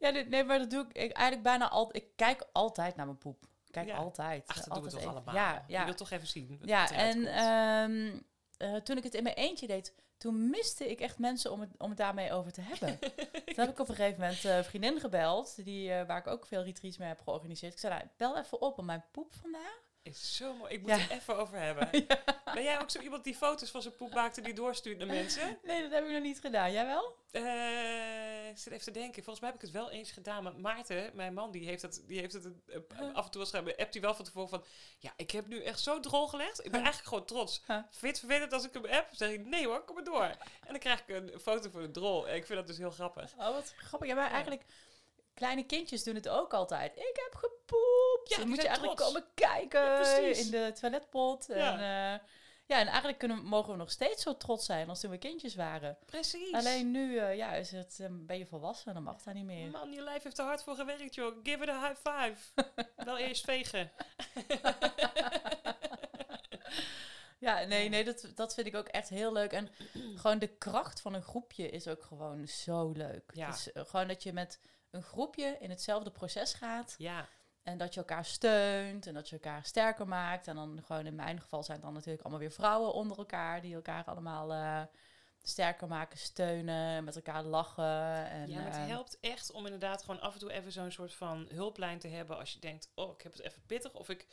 Ja, dit- nee, maar dat doe ik, ik eigenlijk bijna altijd. Ik kijk altijd naar mijn poep. Ik Kijk Ja. altijd. Ach, dat doen we altijd toch even. allemaal. Ja, ja. Je wilt toch even zien Ja, en ehm, eh, toen ik het in mijn eentje deed, toen miste ik echt mensen om het, om het daarmee over te hebben. toen heb ik op een gegeven moment eh, een vriendin gebeld, die, eh, waar ik ook veel retreats mee heb georganiseerd. Ik zei, nou, bel even op om mijn poep vandaag. Is zo mooi. Ik moet Ja. er even over hebben. Ben jij ook zo iemand die foto's van zijn poep maakt en die doorstuurt naar mensen? Nee, dat heb ik nog niet gedaan. Jij wel? Eh, ik zit even te denken. Volgens mij heb ik het wel eens gedaan. Maar Maarten, mijn man, die heeft het, die heeft het eh, af en toe wel schrijven. Appt hij wel van tevoren van... Ja, ik heb nu echt zo drol gelegd. Ik ben eigenlijk gewoon trots. Huh. Vind het vervelend als ik hem app? zeg ik, nee hoor, kom maar door. En dan krijg ik een foto van de drol. En ik vind dat dus heel grappig. Oh, wat grappig. Ja, maar Ja. Kleine kindjes doen het ook altijd. Ik heb gepoept. Ja, dan moet je eigenlijk trots. komen kijken Ja, in de toiletpot. Ja. En, eh, ja, en eigenlijk kunnen, mogen we nog steeds zo trots zijn als toen we kindjes waren. Precies. Alleen nu eh, ja, is het, eh, ben je volwassen en dan mag dat niet meer. Man, je lijf heeft er hard voor gewerkt, joh. Give it a high five. wel eerst vegen. Ja, nee, nee dat, dat vind ik ook echt heel leuk. En gewoon de kracht van een groepje is ook gewoon zo leuk. Ja. Dus gewoon dat je met een groepje in hetzelfde proces gaat. Ja, En dat je elkaar steunt en dat je elkaar sterker maakt. En dan gewoon in mijn geval zijn het dan natuurlijk allemaal weer vrouwen onder elkaar. Die elkaar allemaal eh, sterker maken, steunen, met elkaar lachen. En, ja maar eh, het helpt echt om inderdaad gewoon af en toe even zo'n soort van hulplijn te hebben. Als je denkt, oh, ik heb het even pittig. Of ik,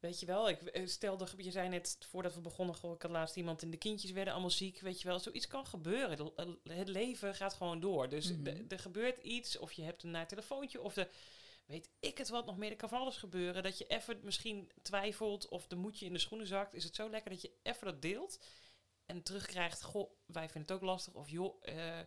weet je wel, ik eh, stelde, je zei net voordat we begonnen, goh, ik had laatst iemand en de kindjes werden allemaal ziek. Weet je wel, zoiets kan gebeuren. De- Het leven gaat gewoon door. Dus Mhm. er gebeurt iets, of je hebt een naar telefoontje, of de, weet ik het wat nog meer. Er kan van alles gebeuren. Dat je even misschien twijfelt of de moedje in de schoenen zakt. Is het zo lekker dat je even dat deelt en terugkrijgt, goh, wij vinden het ook lastig. Of joh, eh,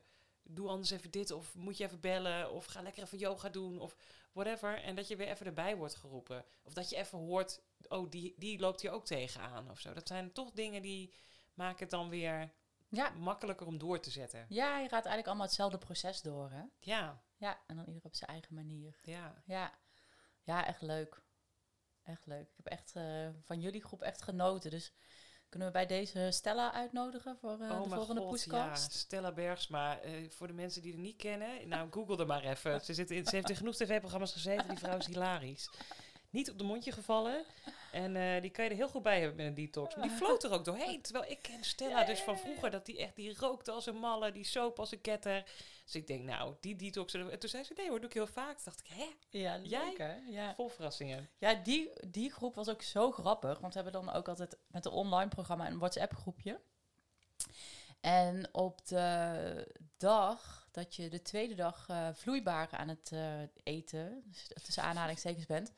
doe anders even dit. Of moet je even bellen. Of ga lekker even yoga doen. Of whatever. En dat je weer even erbij wordt geroepen. Of dat je even hoort, oh, die, die loopt hier ook tegenaan. Of zo. Dat zijn toch dingen die maken het dan weer ja. makkelijker om door te zetten. ja, je gaat eigenlijk allemaal hetzelfde proces door, hè? Ja, Ja, en dan ieder op zijn eigen manier. ja. Ja, ja echt leuk. Echt leuk. Ik heb echt eh, van jullie groep echt genoten. Dus kunnen we bij deze Stella uitnodigen voor oh de volgende god, ja. podcast? Stella Bergsma. eh, voor de mensen die er niet kennen, nou, google er maar even. Ze, zit in, ze heeft in genoeg tv-programma's gezeten. Die vrouw is hilarisch. Niet op de mondje gevallen. En eh, die kan je er heel goed bij hebben met een detox. Maar die floot er ook doorheen. Terwijl ik ken Stella dus van vroeger. Dat die echt, die rookte als een malle. Die soap als een ketter. Dus ik denk, nou, die detox. En toen zei ze, nee hoor, doe ik heel vaak. Toen dacht ik, hè? Ja, Jij? Ja, Vol verrassingen. ja die, die groep was ook zo grappig. Want we hebben dan ook altijd met een online programma een WhatsApp groepje. En op de dag dat je de tweede dag uh, vloeibaar aan het uh, eten, dus tussen aanhalingstekens bent,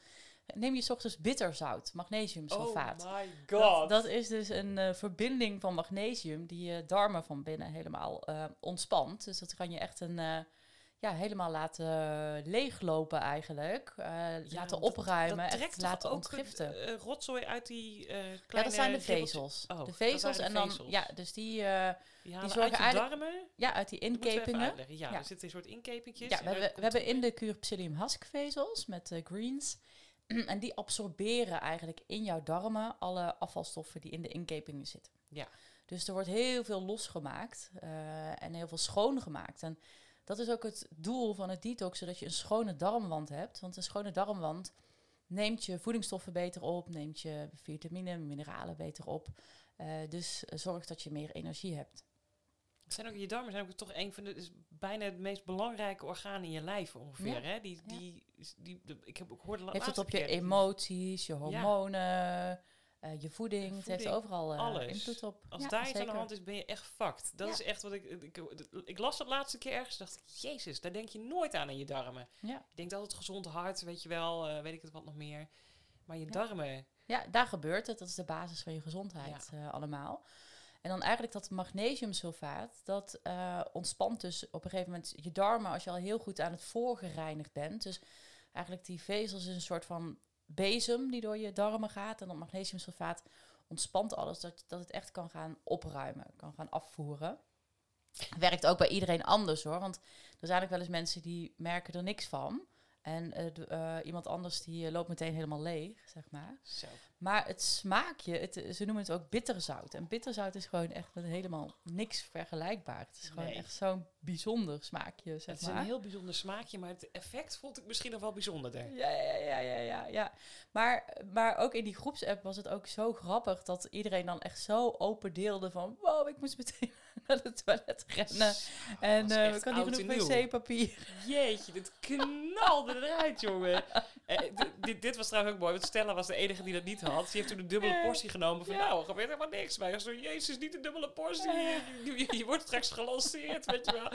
neem je s ochtends bitterzout, magnesiumsulfaat. Oh my god. Dat, dat is dus een uh, verbinding van magnesium die je darmen van binnen helemaal ontspant. Dus dat kan je echt een ja, helemaal laten leeglopen eigenlijk. Ja, laten opruimen. Dat, dat echt laten ontgiften. Rotzooi uit die kleine... Ja, dat zijn de vezels. Oh, de vezels en dan... Ja, dus die... die, die zorgen uit darmen? Ja, uit die inkepingen. Ja, ja, er zitten een soort inkepingjes. Ja, we, hebben, we hebben in de Curpsilium huskvezels met de greens. en die absorberen eigenlijk in jouw darmen alle afvalstoffen die in de inkepingen zitten. Ja. Dus er wordt heel veel losgemaakt en heel veel schoongemaakt. En dat is ook het doel van het detox, zodat je een schone darmwand hebt. Want een schone darmwand neemt je voedingsstoffen beter op, neemt je vitamine, mineralen beter op. Uh, dus zorgt dat je meer energie hebt. Zijn ook, je darmen zijn ook toch een van de, is bijna het meest belangrijke orgaan in je lijf ongeveer. Hè? Die, die, die, die, ik heb ook hoorde Heeft het op je emoties, je hormonen, ja. Uh, je voeding, het heeft overal uh, invloed op. Als daar iets aan de hand is, ben je echt fucked. Dat is echt wat ik, ik, ik... las dat laatste keer ergens dacht ik... Jezus, daar denk je nooit aan in je darmen. Ja. Je denkt altijd gezond hart, weet je wel, uh, weet ik het wat nog meer. Maar je darmen... Ja, daar gebeurt het. Dat is de basis van je gezondheid allemaal. En dan eigenlijk dat magnesiumsulfaat, dat ontspant dus op een gegeven moment je darmen... als je al heel goed aan het voorgereinigd bent. Dus eigenlijk die vezels is een soort van bezem die door je darmen gaat. En dat magnesiumsulfaat ontspant alles, dat, dat het echt kan gaan opruimen, kan gaan afvoeren. Werkt ook bij iedereen anders hoor. Want er zijn eigenlijk wel eens mensen die merken er niks van. En uh, iemand anders die loopt meteen helemaal leeg, zeg maar. Zo. Maar het smaakje, het, ze noemen het ook bitterzout. En bitterzout is gewoon echt met helemaal niks vergelijkbaar. Het is gewoon Nee. echt zo'n bijzonder smaakje, zeg Het is maar. een heel bijzonder smaakje, maar het effect vond ik misschien nog wel bijzonderder. Ja, ja, ja, ja, ja, ja. Maar, maar ook in die groepsapp was het ook zo grappig dat iedereen dan echt zo open deelde van... Wow, ik moest meteen naar het toilet rennen. En was eh ik had niet genoeg wc-papier. Jeetje, dit knalde eruit, jongen. Eh, dit, dit was trouwens ook mooi, want Stella was de enige die dat niet had. Die heeft toen een dubbele portie genomen van, nou, er gebeurt helemaal niks. Ik zo, jezus, niet een dubbele portie. Je, je- je wordt straks gelanceerd, weet je wel.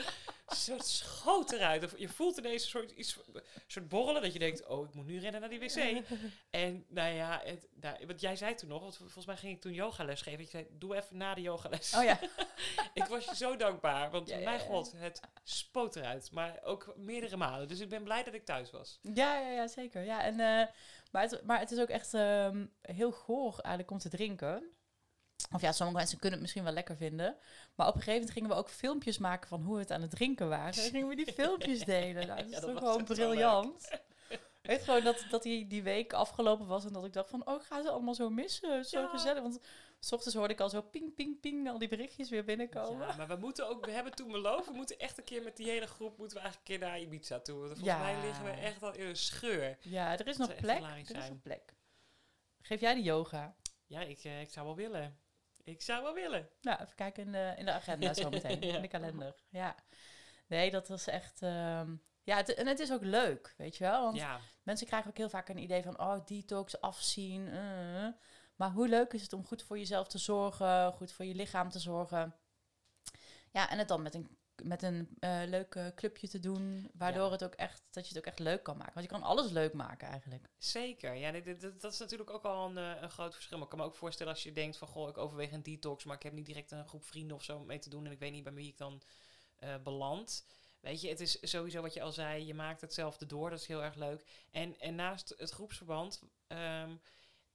Zo, het schoot eruit. Je voelt ineens een soort, iets, een soort borrelen, dat je denkt, oh, ik moet nu rennen naar die wc. En nou ja, het, nou, wat jij zei toen nog, want volgens mij ging ik toen yogales geven. Je zei, doe even na de yogales. Oh ja. Ik was je zo dankbaar, want Ja, mijn god, het spoot eruit. Maar ook meerdere malen. Dus ik ben blij dat ik thuis was. Ja, ja, ja, zeker. Ja, en, eh, maar, het, maar het is ook echt ehm, heel goor eigenlijk om te drinken. Of ja, sommige mensen kunnen het misschien wel lekker vinden. Maar op een gegeven moment gingen we ook filmpjes maken van hoe we het aan het drinken waren. En gingen we die filmpjes delen. Nou, dat is Ja, dat toch gewoon briljant. Weet gewoon dat, dat die, die week afgelopen was en dat ik dacht van, oh, ik ga ze allemaal zo missen. Zo Ja. gezellig. Want s ochtends hoorde ik al zo ping, ping, ping, al die berichtjes weer binnenkomen. Ja, maar we moeten ook, we hebben toen beloofd, we moeten echt een keer met die hele groep, moeten we eigenlijk een keer naar Ibiza toe. Want Volgens Ja. mij liggen we echt al in een scheur. Ja, er is nog plek. Er is nog plek. Geef jij de yoga? Ja, ik, eh, ik zou wel willen. Ik zou wel willen. Nou, even kijken in de, in de agenda zo meteen, Ja. in de kalender. Ja. Nee, dat was echt... ehm, ja, het, en het is ook leuk, weet je wel? Want Ja, mensen krijgen ook heel vaak een idee van... Oh, detox, afzien. eh. Maar hoe leuk is het om goed voor jezelf te zorgen, goed voor je lichaam te zorgen. Ja, en het dan met een, met een eh, leuk eh, clubje te doen, waardoor Ja. het ook echt, dat je het ook echt leuk kan maken. Want je kan alles leuk maken eigenlijk. zeker. Ja, dit- dat is natuurlijk ook al een, eh, een groot verschil. Maar ik kan me ook voorstellen als je denkt van, goh, ik overweeg een detox, maar ik heb niet direct een groep vrienden of zo mee te doen en ik weet niet bij wie ik dan beland. Weet je, het is sowieso wat je al zei, je maakt hetzelfde door, dat is heel erg leuk. En, en naast het groepsverband, ehm, eh,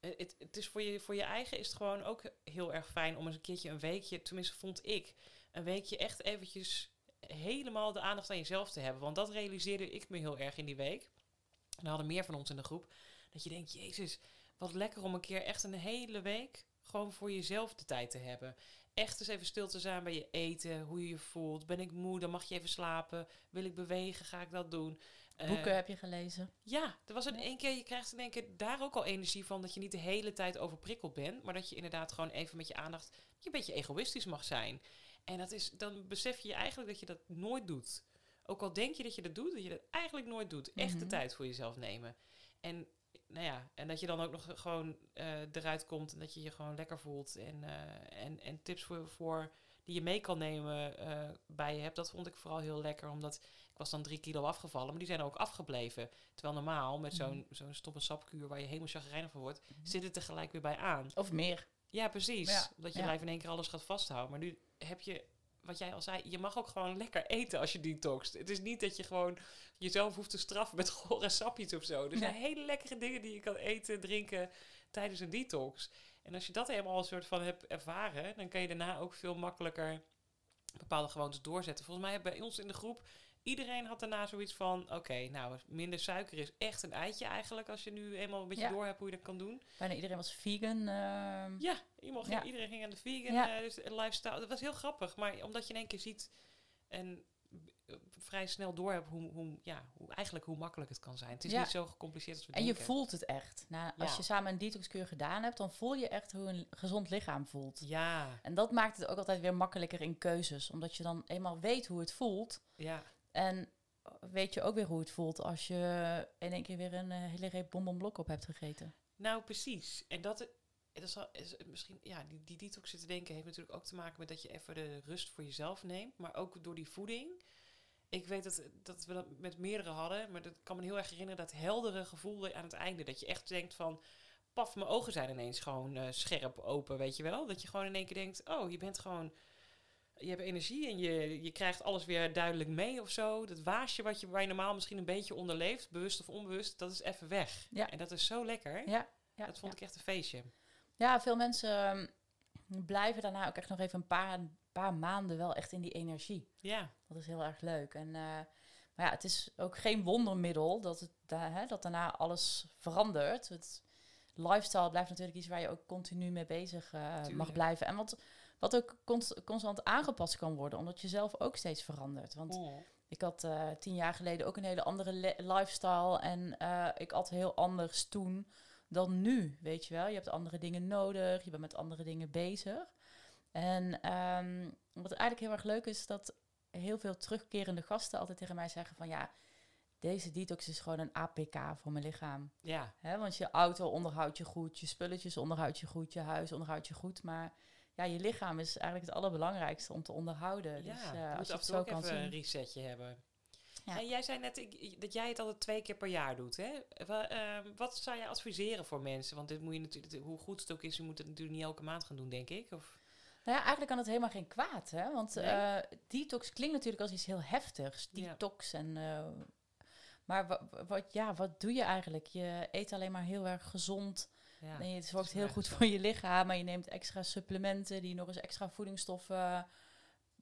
het, het is voor je, voor je eigen is het gewoon ook heel erg fijn om eens een keertje een weekje, tenminste vond ik, een weekje echt eventjes helemaal de aandacht aan jezelf te hebben. Want dat realiseerde ik me heel erg in die week. En er hadden meer van ons in de groep. Dat je denkt, jezus, wat lekker om een keer echt een hele week gewoon voor jezelf de tijd te hebben. Echt eens even stil te zijn bij je eten, hoe je je voelt. Ben ik moe, dan mag je even slapen. Wil ik bewegen, ga ik dat doen. Eh, Boeken heb je gelezen? ja, er was in één keer, je krijgt in één keer daar ook al energie van dat je niet de hele tijd overprikkeld bent, maar dat je inderdaad gewoon even met je aandacht, je een beetje egoïstisch mag zijn. En dat is, dan besef je eigenlijk dat je dat nooit doet. Ook al denk je dat je dat doet, dat je dat eigenlijk nooit doet. Echt de Mhm. tijd voor jezelf nemen. En, nou ja, en dat je dan ook nog gewoon eh, eruit komt en dat je je gewoon lekker voelt. En, eh, en, en tips voor, voor die je mee kan nemen bij je hebt. Dat vond ik vooral heel lekker, omdat ik was dan drie kilo afgevallen, maar die zijn ook afgebleven. Terwijl normaal met zo'n Mhm. zo'n stop- en sapkuur waar je helemaal chagrijnig van wordt, zit het tegelijk weer bij aan. Of meer. Ja, precies. Ja, Dat je ja. lijf in één keer alles gaat vasthouden. Maar nu heb je, wat jij al zei, je mag ook gewoon lekker eten als je detoxt. Het is niet dat je gewoon jezelf hoeft te straffen met gore sapjes of zo. Er zijn Nee. hele lekkere dingen die je kan eten, drinken tijdens een detox. En als je dat helemaal een soort van hebt ervaren, dan kan je daarna ook veel makkelijker bepaalde gewoontes doorzetten. Volgens mij bij ons in de groep, iedereen had daarna zoiets van, oké, nou, minder suiker is echt een eitje eigenlijk, als je nu eenmaal een beetje Ja. door hebt hoe je dat kan doen. Bijna iedereen was vegan. ehm, Ja, iemand ging, Ja. iedereen ging aan de vegan Ja. eh, dus lifestyle. Dat was heel grappig, maar omdat je in één keer ziet en vrij snel door hebt hoe, hoe, ja, hoe, eigenlijk hoe makkelijk het kan zijn. Het is niet zo gecompliceerd als we En je denken. voelt het echt. Nou, als je samen een detoxkuur gedaan hebt, dan voel je echt hoe een gezond lichaam voelt. Ja, En dat maakt het ook altijd weer makkelijker in keuzes. Omdat je dan eenmaal weet hoe het voelt. ja, En weet je ook weer hoe het voelt als je in één keer weer een eh, hele reep bonbonblok op hebt gegeten. nou precies. En dat, dat is, is misschien, ja, die, die detox zitten denken heeft natuurlijk ook te maken met dat je even de rust voor jezelf neemt. Maar ook door die voeding. Ik weet dat, dat we dat met meerdere hadden, maar dat kan me heel erg herinneren, dat heldere gevoel aan het einde. Dat je echt denkt van, paf, mijn ogen zijn ineens gewoon eh, scherp open, weet je wel? Dat je gewoon in één keer denkt, oh, je bent gewoon, je hebt energie en je, je krijgt alles weer duidelijk mee of zo. Dat waasje wat je, waar je normaal misschien een beetje onder leeft, bewust of onbewust, dat is even weg. Ja. En dat is zo lekker. Ja, ja, dat vond ja. ik echt een feestje. Ja, veel mensen ehm, blijven daarna ook echt nog even een paar, paar maanden wel echt in die energie. Ja, Dat is heel erg leuk. En, eh, maar ja, het is ook geen wondermiddel dat, het, da- hè, dat daarna alles verandert. Het lifestyle blijft natuurlijk iets waar je ook continu mee bezig eh, mag blijven. En wat, wat ook const- constant aangepast kan worden, omdat je zelf ook steeds verandert. Want ik had eh, tien jaar geleden ook een hele andere le- lifestyle. En eh, ik at heel anders toen dan nu, weet je wel. Je hebt andere dingen nodig, je bent met andere dingen bezig. En ehm, wat eigenlijk heel erg leuk is, dat heel veel terugkerende gasten altijd tegen mij zeggen van... ja, deze detox is gewoon een APK voor mijn lichaam. ja? Want je auto onderhoudt je goed, je spulletjes onderhoudt je goed, je huis onderhoudt je goed. Maar ja, je lichaam is eigenlijk het allerbelangrijkste om te onderhouden. ja. dus je moet als je af het en toe zo ook kan even een resetje hebben. Ja. En jij zei net ik, dat jij het altijd twee keer per jaar doet. Hè? Ehm, wat zou jij adviseren voor mensen? Want dit moet je natuurlijk, hoe goed het ook is, je moet het natuurlijk niet elke maand gaan doen, denk ik. Of, Nou ja, eigenlijk kan het helemaal geen kwaad, hè? Want Nee? eh, detox klinkt natuurlijk als iets heel heftigs. Ja. Detox en... eh, maar wa- wa- wat, ja, wat doe je eigenlijk? Je eet alleen maar heel erg gezond. Ja, je dat zorgt heel goed voor je lichaam. Maar je neemt extra supplementen die nog eens extra voedingsstoffen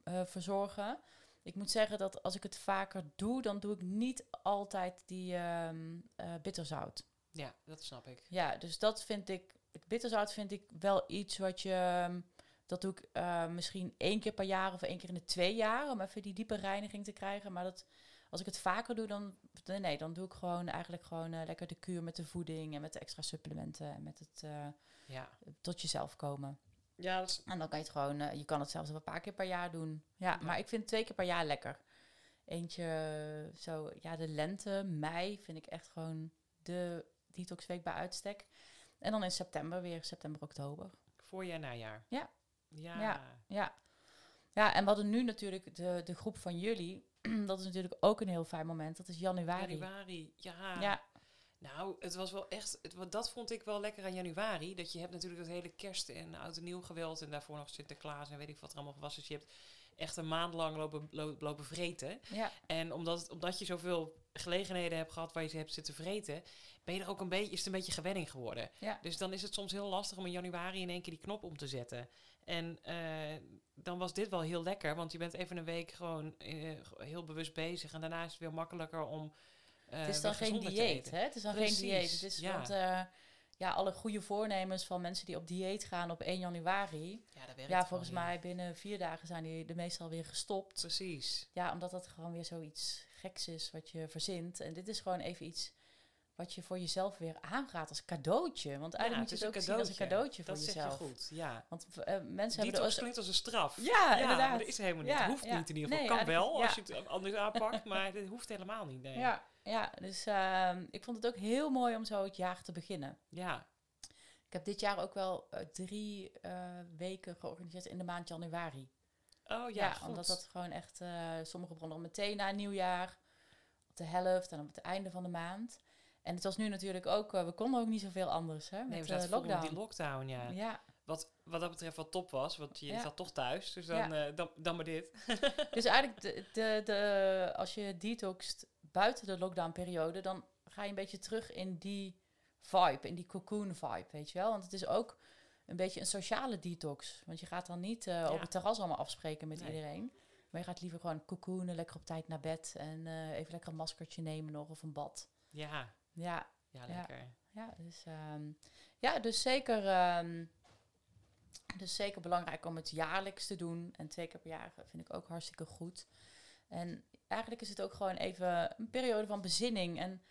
eh, verzorgen. Ik moet zeggen dat als ik het vaker doe, dan doe ik niet altijd die ehm eh, bitterzout. Ja, dat snap ik. Ja, dus dat vind ik. Het bitterzout vind ik wel iets wat je. ehm, Dat doe ik eh, misschien één keer per jaar of één keer in de twee jaar. Om even die diepe reiniging te krijgen. Maar dat, als ik het vaker doe, dan. Nee, dan doe ik gewoon eigenlijk gewoon eh, lekker de kuur met de voeding en met de extra supplementen. En met het eh, Ja, tot jezelf komen. ja dat is, En dan kan je het gewoon. eh, je kan het zelfs wel een paar keer per jaar doen. Ja, Ja. maar ik vind twee keer per jaar lekker. Eentje zo. Ja, de lente, mei vind ik echt gewoon de detoxweek bij uitstek. En dan in september weer, september, oktober. voorjaar, najaar. Ja. Ja, Ja. Ja. Ja, en we hadden nu natuurlijk de, de groep van jullie. dat is natuurlijk ook een heel fijn moment. Dat is januari. januari. Ja. Ja, Nou, het was wel echt, het, dat vond ik wel lekker aan januari. Dat je hebt natuurlijk dat hele kerst en oud en nieuw geweld. En daarvoor nog Sinterklaas en weet ik wat er allemaal was. Dus je hebt echt een maand lang lopen, lo- lopen vreten. ja, En omdat, omdat je zoveel gelegenheden hebt gehad waar je ze hebt zitten vreten, ben je er ook een beetje, is het een beetje gewenning geworden. Ja. Dus dan is het soms heel lastig om in januari in één keer die knop om te zetten. En eh, dan was dit wel heel lekker, want je bent even een week gewoon eh, heel bewust bezig. En daarna is het weer makkelijker om. eh, het is dan geen dieet, hè? Het is dan Precies, geen dieet. Het is ja. want ja, alle goede voornemens van mensen die op dieet gaan op 1 januari. Ja, dat werkt Ja, volgens mij binnen vier dagen zijn die de meestal weer gestopt. Precies. Ja, omdat dat gewoon weer zoiets geks is wat je verzint. En dit is gewoon even iets wat je voor jezelf weer aangaat als cadeautje. Want eigenlijk Ja, moet je het ook zien als een cadeautje voor dat jezelf. zeg je goed, ja. Want eh, mensen hebben Detox ook... klinkt als een straf. Ja, Ja, inderdaad. maar dat is helemaal niet. Ja, hoeft niet in ieder geval. Nee, kan wel als je het anders aanpakt, maar het hoeft helemaal niet. Nee. Ja, ja, dus ehm, ik vond het ook heel mooi om zo het jaar te beginnen. ja. Ik heb dit jaar ook wel eh, drie eh, weken georganiseerd in de maand januari. Oh ja, Ja, omdat dat gewoon echt, sommige begonnen meteen na nieuwjaar, op de helft en op het einde van de maand. En het was nu natuurlijk ook, eh, we konden ook niet zoveel anders hè, met nee, we zaten in lockdown. die lockdown, ja. ja, Wat, wat dat betreft wat top was, want je Ja. zat toch thuis. Dus dan, eh, dan, dan maar dit. dus eigenlijk de, de, de, als je detoxt buiten de lockdown-periode, dan ga je een beetje terug in die vibe, in die cocoon vibe, weet je wel. Want het is ook een beetje een sociale detox. Want je gaat dan niet eh, op Ja. het terras allemaal afspreken met Nee. iedereen. Maar je gaat liever gewoon cocoonen, lekker op tijd naar bed en even lekker een maskertje nemen nog of een bad. Ja, Ja, ja, lekker. ja, dus, ehm, ja, dus zeker, ehm, dus zeker belangrijk om het jaarlijks te doen. En twee keer per jaar vind ik ook hartstikke goed. En eigenlijk is het ook gewoon even een periode van bezinning. En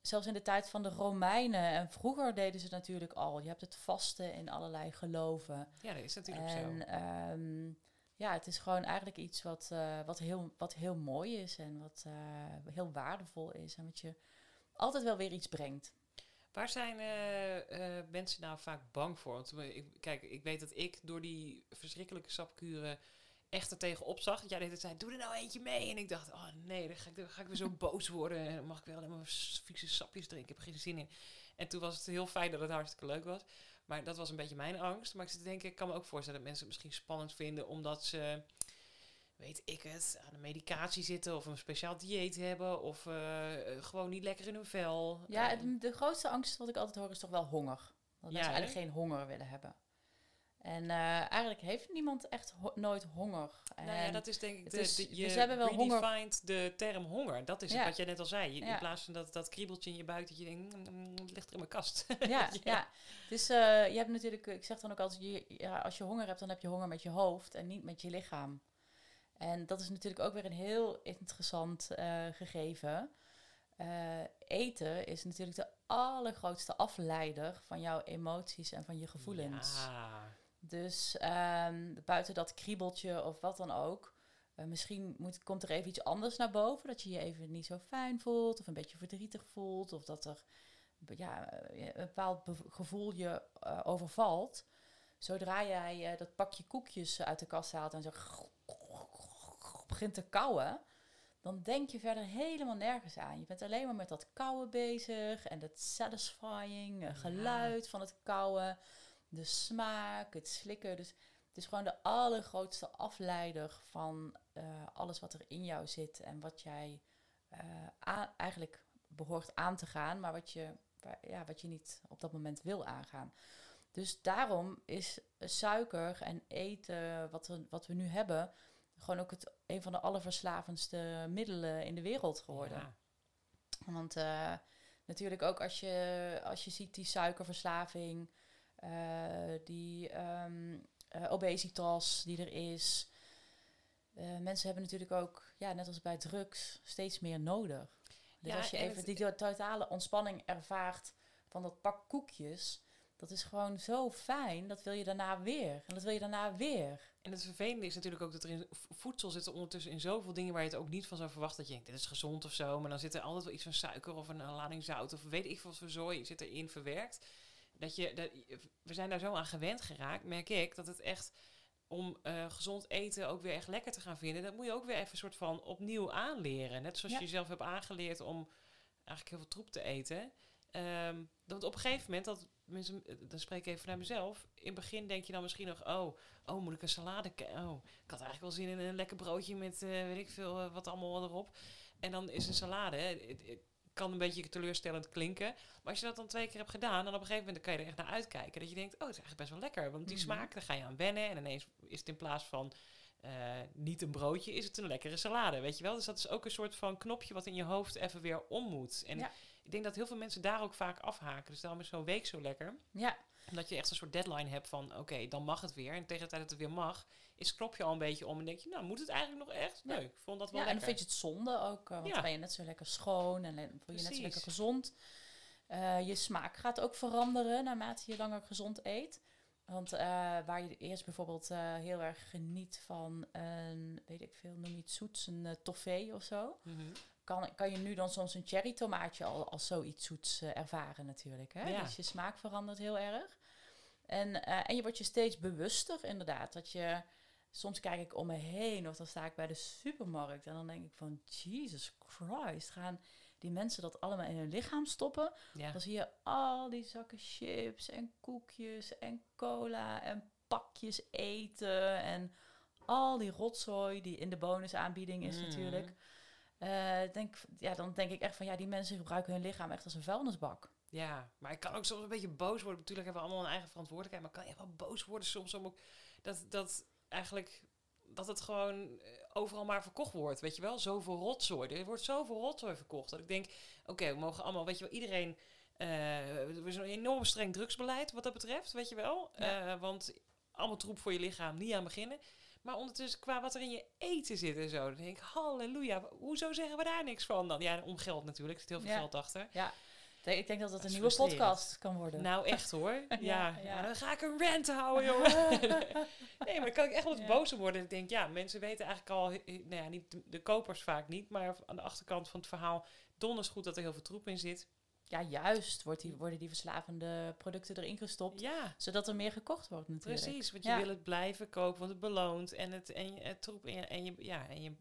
zelfs in de tijd van de Romeinen en vroeger deden ze het natuurlijk al. Je hebt het vasten in allerlei geloven. Ja, dat is natuurlijk En zo. ehm, ja, het is gewoon eigenlijk iets wat, eh, wat, heel, wat heel mooi is en wat eh, heel waardevol is. En wat je altijd wel weer iets brengt. Waar zijn eh, eh, mensen nou vaak bang voor? Want ik, kijk, ik weet dat ik door die verschrikkelijke sapkuren echt er tegen opzag. Dat jij de hele tijd zei, doe er nou eentje mee. En ik dacht, oh nee, dan ga ik, dan ga ik weer zo boos worden. En dan mag ik wel alleen maar s- vieze sapjes drinken. Ik heb geen zin in. En toen was het heel fijn dat het hartstikke leuk was. Maar dat was een beetje mijn angst. Maar ik zit te denken, ik kan me ook voorstellen dat mensen het misschien spannend vinden. Omdat ze, weet ik het, aan de medicatie zitten. Of een speciaal dieet hebben. Of eh, eh, gewoon niet lekker in hun vel. Ja, het- de grootste angst wat ik altijd hoor is toch wel honger. Dat Ja, mensen eigenlijk geen honger willen hebben. En eh, eigenlijk heeft niemand echt ho- nooit honger. Nou ja, En dat is denk ik de, is- de, dus je ze hebben wel honger- de term honger. Dat is het wat jij net al zei. Je, Ja. In plaats van dat, dat kriebeltje in je buik dat je denkt, "Mm, mm, het ligt er in mijn kast. ja, Ja. Dus je hebt natuurlijk, ik zeg dan ook altijd, je, ja, als je honger hebt, dan heb je honger met je hoofd en niet met je lichaam. En dat is natuurlijk ook weer een heel interessant eh, gegeven. Eh, eten is natuurlijk de allergrootste afleider van jouw emoties en van je gevoelens. Ja. Dus ehm, buiten dat kriebeltje of wat dan ook. eh, misschien moet, komt er even iets anders naar boven. Dat je je even niet zo fijn voelt. Of een beetje verdrietig voelt. Of dat er ja, een bepaald gevoel je overvalt. Zodra jij dat pakje koekjes uit de kast haalt en zo begint te kauwen. Dan denk je verder helemaal nergens aan. Je bent alleen maar met dat kauwen bezig. En dat satisfying eh, Ja. geluid van het kauwen de smaak, het slikken. Dus het is gewoon de allergrootste afleider van eh, alles wat er in jou zit en wat jij eh, eigenlijk behoort aan te gaan, maar wat je, waar- ja, wat je niet op dat moment wil aangaan. Dus daarom is suiker en eten, wat we, wat we nu hebben, gewoon ook het, een van de allerverslavendste middelen in de wereld geworden. Ja. Want eh, natuurlijk ook als je, als je ziet die suikerverslaving, eh, die ehm, eh, obesitas die er is. Mensen hebben natuurlijk ook, ja, net als bij drugs, steeds meer nodig. Dus Ja, als je en even die to- totale ontspanning ervaart van dat pak koekjes, dat is gewoon zo fijn. Dat wil je daarna weer. En dat wil je daarna weer. En het vervelende is natuurlijk ook dat er in voedsel zitten ondertussen in zoveel dingen waar je het ook niet van zou verwachten. Dat je denkt, dit is gezond of zo. Maar dan zit er altijd wel iets van suiker of een, een lading zout of weet ik veel wat voor zooi zit erin verwerkt. Dat je, dat, we zijn daar zo aan gewend geraakt, merk ik, dat het echt om eh, gezond eten ook weer echt lekker te gaan vinden, dat moet je ook weer even een soort van opnieuw aanleren. Net zoals Ja. je jezelf hebt aangeleerd om eigenlijk heel veel troep te eten. Ehm, dat op een gegeven moment, dat mensen, eh, dan spreek ik even naar mezelf. In het begin denk je dan misschien nog, oh, oh moet ik een salade? Oh, ik had eigenlijk wel zin in een lekker broodje met, eh, weet ik veel, eh, wat allemaal erop. En dan is een salade, het, kan een beetje teleurstellend klinken. Maar als je dat dan twee keer hebt gedaan, dan op een gegeven moment kan je er echt naar uitkijken. Dat je denkt, oh, het is eigenlijk best wel lekker. Want die Mhm. smaak, daar ga je aan wennen. En ineens is het in plaats van niet een broodje, is het een lekkere salade, weet je wel? Dus dat is ook een soort van knopje wat in je hoofd even weer om moet. En Ja. Ik denk dat heel veel mensen daar ook vaak afhaken. Dus daarom is zo'n week zo lekker. Ja, Omdat je echt een soort deadline hebt van, oké, dan mag het weer. En tegen de tijd dat het weer mag, is het knopje al een beetje om. En denk je, nou, moet het eigenlijk nog echt? Ja. Nee, ik vond dat wel ja en dan vind je het zonde ook. eh, want Ja. ben je net zo lekker schoon en voel je net zo lekker gezond. Eh, je smaak gaat ook veranderen naarmate je langer gezond eet. Want eh, waar je eerst bijvoorbeeld heel erg geniet van een, weet ik veel, noem je het zoets, een uh, toffee of zo. Mhm. Kan, kan je nu dan soms een cherry tomaatje al als zoiets zoets eh, ervaren natuurlijk. Hè? Ja. Dus je smaak verandert heel erg. En, eh, en je wordt je steeds bewuster inderdaad. Dat je soms kijk ik om me heen of dan sta ik bij de supermarkt en dan denk ik van Jesus Christ, gaan die mensen dat allemaal in hun lichaam stoppen? Ja. Dan zie je al die zakken chips en koekjes en cola en pakjes eten en al die rotzooi die in de bonusaanbieding is Mm. natuurlijk. Eh, denk, ja, dan denk ik echt van ja, die mensen gebruiken hun lichaam echt als een vuilnisbak. Ja, maar ik kan ook soms een beetje boos worden. Natuurlijk hebben we allemaal een eigen verantwoordelijkheid. Maar kan je wel boos worden soms om ook dat, dat eigenlijk dat het gewoon eh, overal maar verkocht wordt. Weet je wel, zoveel rotzooi. Er wordt zoveel rotzooi verkocht. Dat ik denk, oké, we mogen allemaal, weet je wel, iedereen. eh er is een enorm streng drugsbeleid wat dat betreft, weet je wel. Ja. Want allemaal troep voor je lichaam, niet aan beginnen. Maar ondertussen, qua wat er in je eten zit en zo, dan denk ik, halleluja, hoezo zeggen we daar niks van dan? Ja, om geld natuurlijk, er zit heel veel Ja. geld achter. Ja, ik denk- dat Dat een nieuwe podcast kan worden. Nou, echt hoor. ja, Ja, dan ga ik een rant houden, jongen. nee, maar dan kan ik echt wel eens Ja. boos worden. Ik denk, ja, mensen weten eigenlijk al, eh, nou ja, niet de, de kopers vaak niet, maar aan de achterkant van het verhaal donders goed dat er heel veel troep in zit. Ja, juist wordt die, worden die verslavende producten erin gestopt, Ja, zodat er meer gekocht wordt natuurlijk. precies. Want je Ja. wil het blijven kopen, want het beloont en het, en je, het troep en je, en je, ja, en je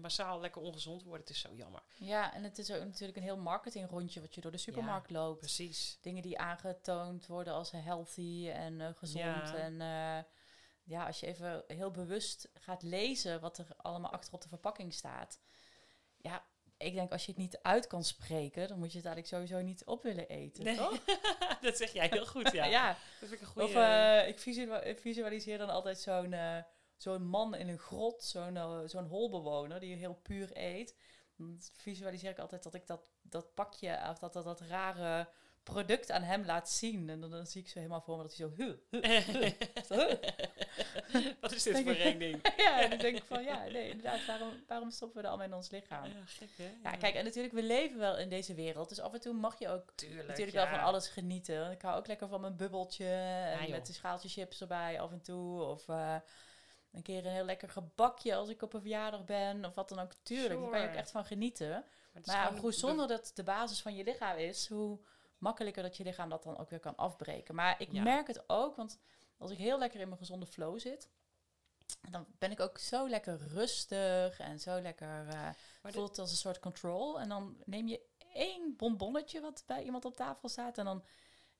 massaal lekker ongezond wordt. Het is zo jammer. Ja, en het is ook natuurlijk een heel marketingrondje wat je door de supermarkt loopt. Precies. Dingen die aangetoond worden als healthy en eh, gezond. Ja. En eh, ja, als je even heel bewust gaat lezen wat er allemaal achter op de verpakking staat. Ik denk als je het niet uit kan spreken, dan moet je het eigenlijk sowieso niet op willen eten, Nee. toch? dat zeg jij heel goed, ja. ja. Dat vind ik een goede... Of eh, ik visual- ik visualiseer dan altijd zo'n eh, zo'n man in een grot, zo'n eh, zo'n holbewoner die heel puur eet. Dan visualiseer ik altijd dat ik dat, dat pakje, of dat, dat, dat rare product aan hem laat zien. En dan, dan zie ik zo helemaal voor me dat hij zo... Huh, huh, huh. Wat is dit voor een ding? ja, en dan denk ik van ja, nee, inderdaad, waarom, waarom stoppen we dat allemaal in ons lichaam? Ja, gek hè? Ja, kijk, en natuurlijk, we leven wel in deze wereld. Dus af en toe mag je ook Tuurlijk, natuurlijk ja. wel van alles genieten. Ik hou ook lekker van mijn bubbeltje. En met een schaaltje chips erbij af en toe. Of eh, een keer een heel lekker gebakje als ik op een verjaardag ben. Of wat dan ook. Tuurlijk, daar kan je ook echt van genieten. Maar Maar hoe de- zonder dat de basis van je lichaam is, hoe makkelijker dat je lichaam dat dan ook weer kan afbreken. Maar ik Ja. merk het ook, want als ik heel lekker in mijn gezonde flow zit, dan ben ik ook zo lekker rustig en zo lekker, eh voelt het als een soort control. En dan neem je één bonbonnetje wat bij iemand op tafel staat en dan,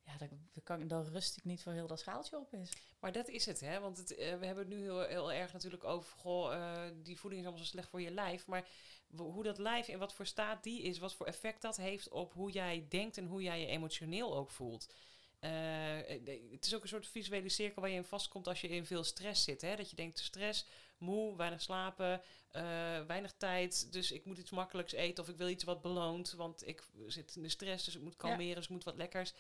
ja, dan, kan, dan rust ik niet voor heel dat schaaltje op is. Maar dat is het, hè? Want het, eh, we hebben het nu heel, heel erg natuurlijk over, goh, eh, die voeding is allemaal zo slecht voor je lijf. Maar hoe dat lijf in wat voor staat die is, wat voor effect dat heeft op hoe jij denkt en hoe jij je emotioneel ook voelt. Eh, het is ook een soort visuele cirkel waar je in vastkomt als je in veel stress zit. Hè? Dat je denkt, stress, moe, weinig slapen, weinig tijd. Dus ik moet iets makkelijks eten of ik wil iets wat beloont. Want ik zit in de stress, dus ik moet kalmeren, dus ik moet wat lekkers.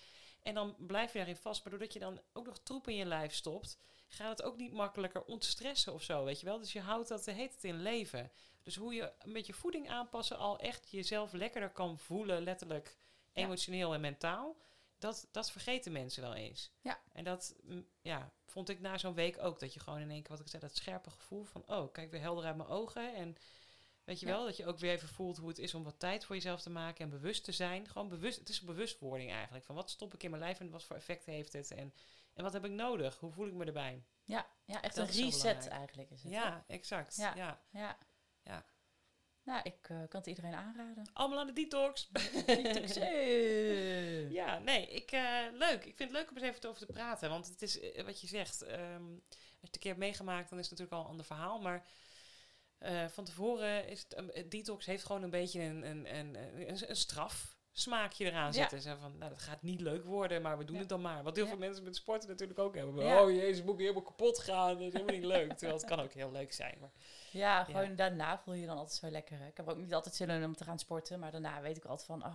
En dan blijf je daarin vast. Maar doordat je dan ook nog troep in je lijf stopt, gaat het ook niet makkelijker ontstressen of zo, weet je wel. Dus je houdt dat de heet het in leven. Dus hoe je met je voeding aanpassen al echt jezelf lekkerder kan voelen, letterlijk, Ja. emotioneel en mentaal. Dat, dat vergeten mensen wel eens. Ja. En dat mm, ja, vond ik na zo'n week ook. Dat je gewoon in één keer, wat ik zei, dat scherpe gevoel van... oh, kijk weer helder uit mijn ogen. En weet je Ja. wel, dat je ook weer even voelt hoe het is om wat tijd voor jezelf te maken... en bewust te zijn. Gewoon bewust, het is een bewustwording eigenlijk. Van wat stop ik in mijn lijf en wat voor effect heeft het? En, en wat heb ik nodig? Hoe voel ik me erbij? Ja, ja echt Dat een reset eigenlijk is het. hè? Ja, exact. Ja. Ja. Ja. Ja. Nou, ik eh, kan het iedereen aanraden. Allemaal aan de detox. Hey. Ja, nee, ik, eh, leuk. Ik vind het leuk om eens even over te praten. Want het is eh, wat je zegt. ehm, als je het een keer hebt meegemaakt, dan is het natuurlijk al een ander verhaal. Maar eh, van tevoren is het, een- het detox heeft gewoon een beetje een, een, een, een, een straf. Smaakje eraan Ja. zitten. Zo van, nou, dat gaat niet leuk worden, maar we doen Ja. het dan maar. Wat heel Ja. veel mensen met sporten natuurlijk ook hebben. Ja. Oh jezus, moet ik helemaal kapot gaan. Dat is helemaal niet leuk. Terwijl het kan ook heel leuk zijn. Maar Ja, gewoon daarna voel je je dan altijd zo lekker. Hè? Ik heb ook niet altijd zin in om te gaan sporten, maar daarna weet ik altijd van, oh,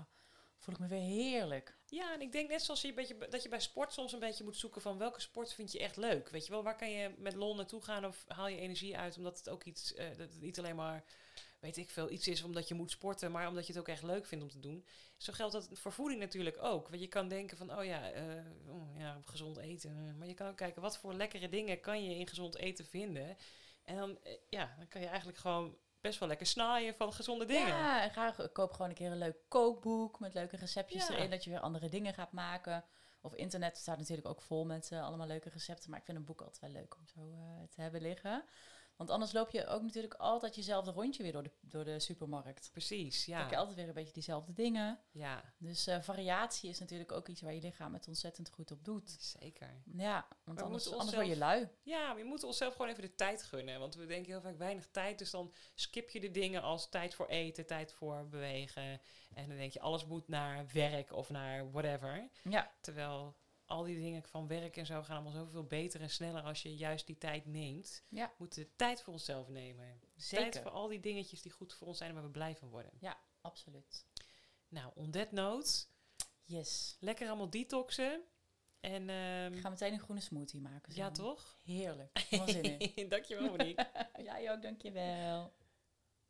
voel ik me weer heerlijk. Ja, en ik denk net zoals je een beetje, dat je bij sport soms een beetje moet zoeken van welke sport vind je echt leuk. Weet je wel, waar kan je met lol naartoe gaan of haal je energie uit omdat het ook iets, eh, dat het niet alleen maar, weet ik veel, iets is omdat je moet sporten, maar omdat je het ook echt leuk vindt om te doen. Zo geldt dat voor voeding natuurlijk ook. Want je kan denken van, oh ja, eh, oh ja gezond eten. Maar je kan ook kijken, wat voor lekkere dingen kan je in gezond eten vinden. En dan, eh, ja, dan kan je eigenlijk gewoon best wel lekker snaaien van gezonde dingen. Ja, en ik koop gewoon een keer een leuk kookboek met leuke receptjes Ja. erin, dat je weer andere dingen gaat maken. Of internet staat natuurlijk ook vol met eh, allemaal leuke recepten, maar ik vind een boek altijd wel leuk om zo eh, te hebben liggen. Want anders loop je ook natuurlijk altijd jezelfde rondje weer door de, door de supermarkt. Precies, Dan heb je ja. altijd weer een beetje diezelfde dingen. Ja, Dus eh, variatie is natuurlijk ook iets waar je lichaam het ontzettend goed op doet. zeker. Ja, want we anders, moeten anders word je lui. Ja, maar je moet onszelf gewoon even de tijd gunnen. Want we denken heel vaak weinig tijd. Dus dan skip je de dingen als tijd voor eten, tijd voor bewegen. En dan denk je, alles moet naar werk of naar whatever. Ja, Terwijl al die dingen van werk en zo gaan allemaal zoveel beter en sneller als je juist die tijd neemt. Ja. We moeten tijd voor onszelf nemen. Tijd zeker. voor al die dingetjes die goed voor ons zijn en waar we blij van worden. Absoluut. Nou, on that note, Yes. lekker allemaal detoxen. En ehm, Ik ga meteen een groene smoothie maken. zo. ja, toch? Heerlijk. Helemaal zin in. Dankjewel, Monique. Jij ook, dankjewel.